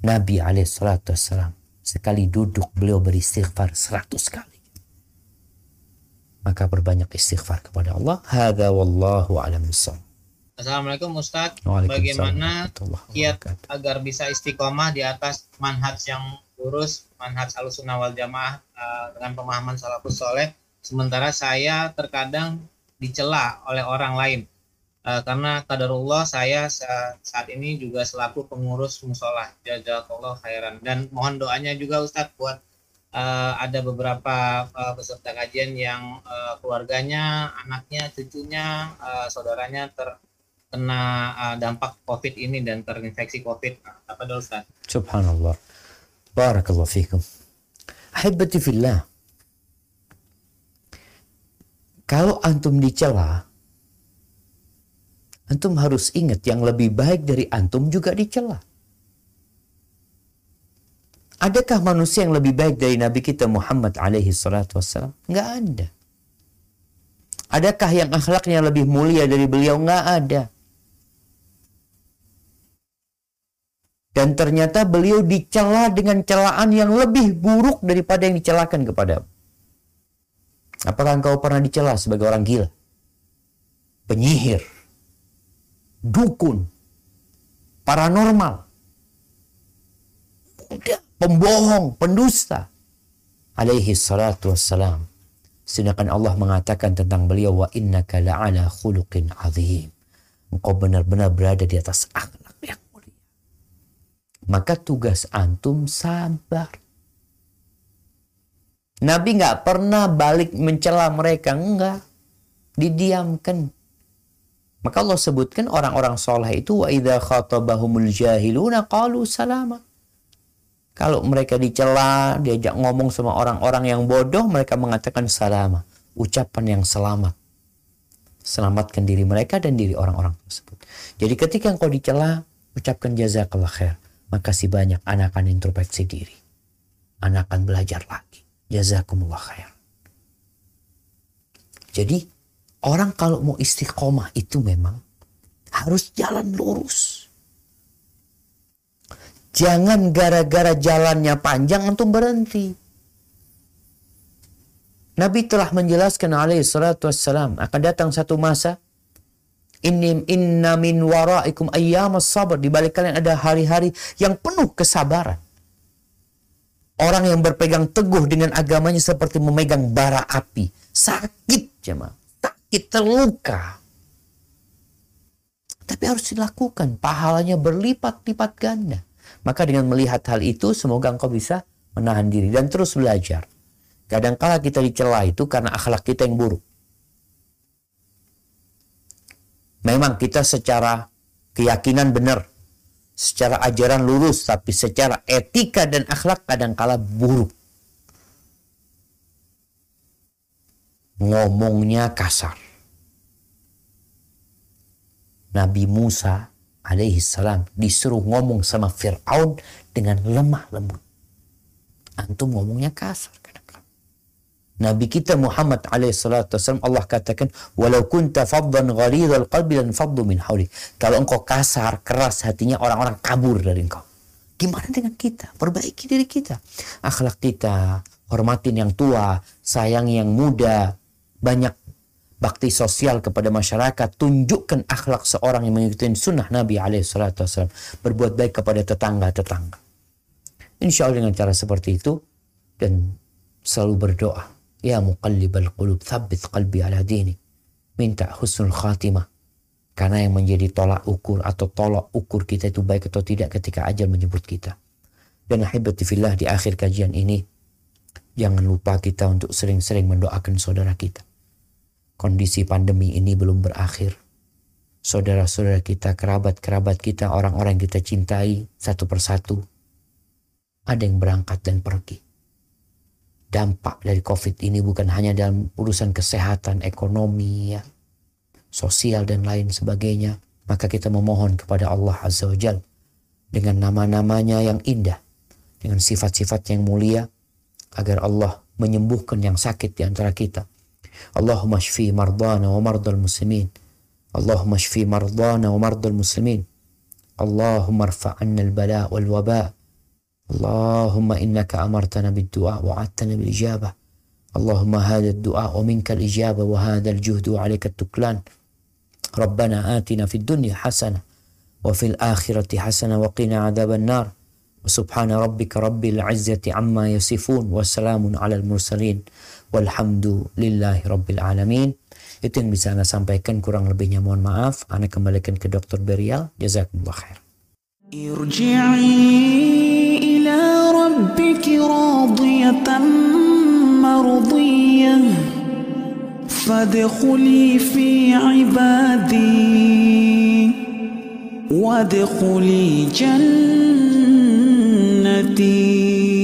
Nabi alaihissalam sekali duduk beliau beristighfar seratus kali. Maka berbanyak istighfar kepada Allah. Hada wallahu alam Assalamualaikum. Waalaikumsalam Bagaimana kiat agar bisa istiqomah di atas manhaj yang lurus, manhaj alusunnah wal jamaah eh, dengan pemahaman salafus soleh. Sementara saya terkadang dicela oleh orang lain. Eh, karena kadarullah saya sa- saat ini juga selaku pengurus musola jazakallah khairan dan mohon doanya juga Ustadz buat eh, ada beberapa peserta kajian yang keluarganya, anaknya, cucunya, saudaranya terkena eh, dampak COVID ini dan terinfeksi COVID. Apa Ustaz? Subhanallah. Barakallahu fikum. Ahibati fillah. Kalau antum dicela, antum harus ingat yang lebih baik dari antum juga dicela. Adakah manusia yang lebih baik dari Nabi kita Muhammad alaihi salatu wassalam? Nggak ada. Adakah yang akhlaknya lebih mulia dari beliau? Nggak ada. Dan ternyata beliau dicela dengan celaan yang lebih buruk daripada yang dicelakan kepada. Apakah engkau pernah dicela sebagai orang gila? Penyihir. Dukun. Paranormal. Pembohong, pendusta. Alaihi salatu wassalam. Sedangkan Allah mengatakan tentang beliau wa innaka la'ala khuluqin azim. Engkau benar-benar berada di atas akhlak. Maka tugas antum sabar. Nabi nggak pernah balik mencela mereka, enggak. Didiamkan. Maka Allah sebutkan orang-orang soleh itu wa idza khatabahumul jahiluna qalu salama. Kalau mereka dicela, diajak ngomong sama orang-orang yang bodoh, mereka mengatakan salama, ucapan yang selamat. Selamatkan diri mereka dan diri orang-orang tersebut. Jadi ketika engkau dicela, ucapkan jazakallah khair. Makasih banyak anak akan introspeksi diri. Anak akan belajar lagi. Jazakumullah khair. Jadi orang kalau mau istiqomah itu memang harus jalan lurus. Jangan gara-gara jalannya panjang untuk berhenti. Nabi telah menjelaskan alaihi salatu wassalam akan datang satu masa Innim inna min waraikum ayyamas sabar. Di balik kalian ada hari-hari yang penuh kesabaran. Orang yang berpegang teguh dengan agamanya seperti memegang bara api. Sakit jemaah. Sakit terluka. Tapi harus dilakukan. Pahalanya berlipat-lipat ganda. Maka dengan melihat hal itu, semoga engkau bisa menahan diri dan terus belajar. Kadangkala kita dicela itu karena akhlak kita yang buruk. Memang kita secara keyakinan benar, secara ajaran lurus, tapi secara etika dan akhlak kadangkala buruk. Ngomongnya kasar. Nabi Musa alaihi salam disuruh ngomong sama Fir'aun dengan lemah lembut. Antum ngomongnya kasar. Nabi kita Muhammad alaihi salatu wasallam Allah katakan walau kunta faddan ghalidhal qalbi lan faddu min hawli. Kalau engkau kasar, keras hatinya orang-orang kabur dari engkau. Gimana dengan kita? Perbaiki diri kita. Akhlak kita, hormatin yang tua, sayang yang muda, banyak bakti sosial kepada masyarakat, tunjukkan akhlak seorang yang mengikuti sunnah Nabi SAW, berbuat baik kepada tetangga-tetangga. Insya Allah dengan cara seperti itu, dan selalu berdoa, Ya muqallibal qulub, thabbit qalbi ala dini. minta husnul khatimah. Karena yang menjadi tolak ukur atau tolak ukur kita itu baik atau tidak ketika ajal menyebut kita. Dan ahibati di akhir kajian ini, jangan lupa kita untuk sering-sering mendoakan saudara kita. Kondisi pandemi ini belum berakhir. Saudara-saudara kita, kerabat-kerabat kita, orang-orang kita cintai satu persatu. Ada yang berangkat dan pergi. Dampak dari COVID ini bukan hanya dalam urusan kesehatan, ekonomi, ya, sosial dan lain sebagainya, maka kita memohon kepada Allah Azza wa Jal dengan nama-namanya yang indah, dengan sifat-sifat yang mulia, agar Allah menyembuhkan yang sakit di antara kita. Allahumma shfi mardana wa mardal muslimin. Allahumma shfi mardana wa mardal muslimin. Allahumma rfa'anna al-bala wal waba. Allahumma innaka amartana bid-du'a wa 'adtana bil ijabah. اللهم هذا الدعاء ومنك الإجابة وهذا الجهد وعليك التكلان ربنا آتنا في الدنيا حسنة وفي الآخرة حسنة وقنا عذاب النار وسبحان ربك رب العزة عما يصفون وسلام على المرسلين والحمد لله رب العالمين itu yang bisa Anda sampaikan kurang lebihnya mohon maaf Anda kembalikan ke Dr. Berial jazakumullah khair ارجعي إلى ربك راضية مرضية فادخلي في عبادي. وادخلي جنتي.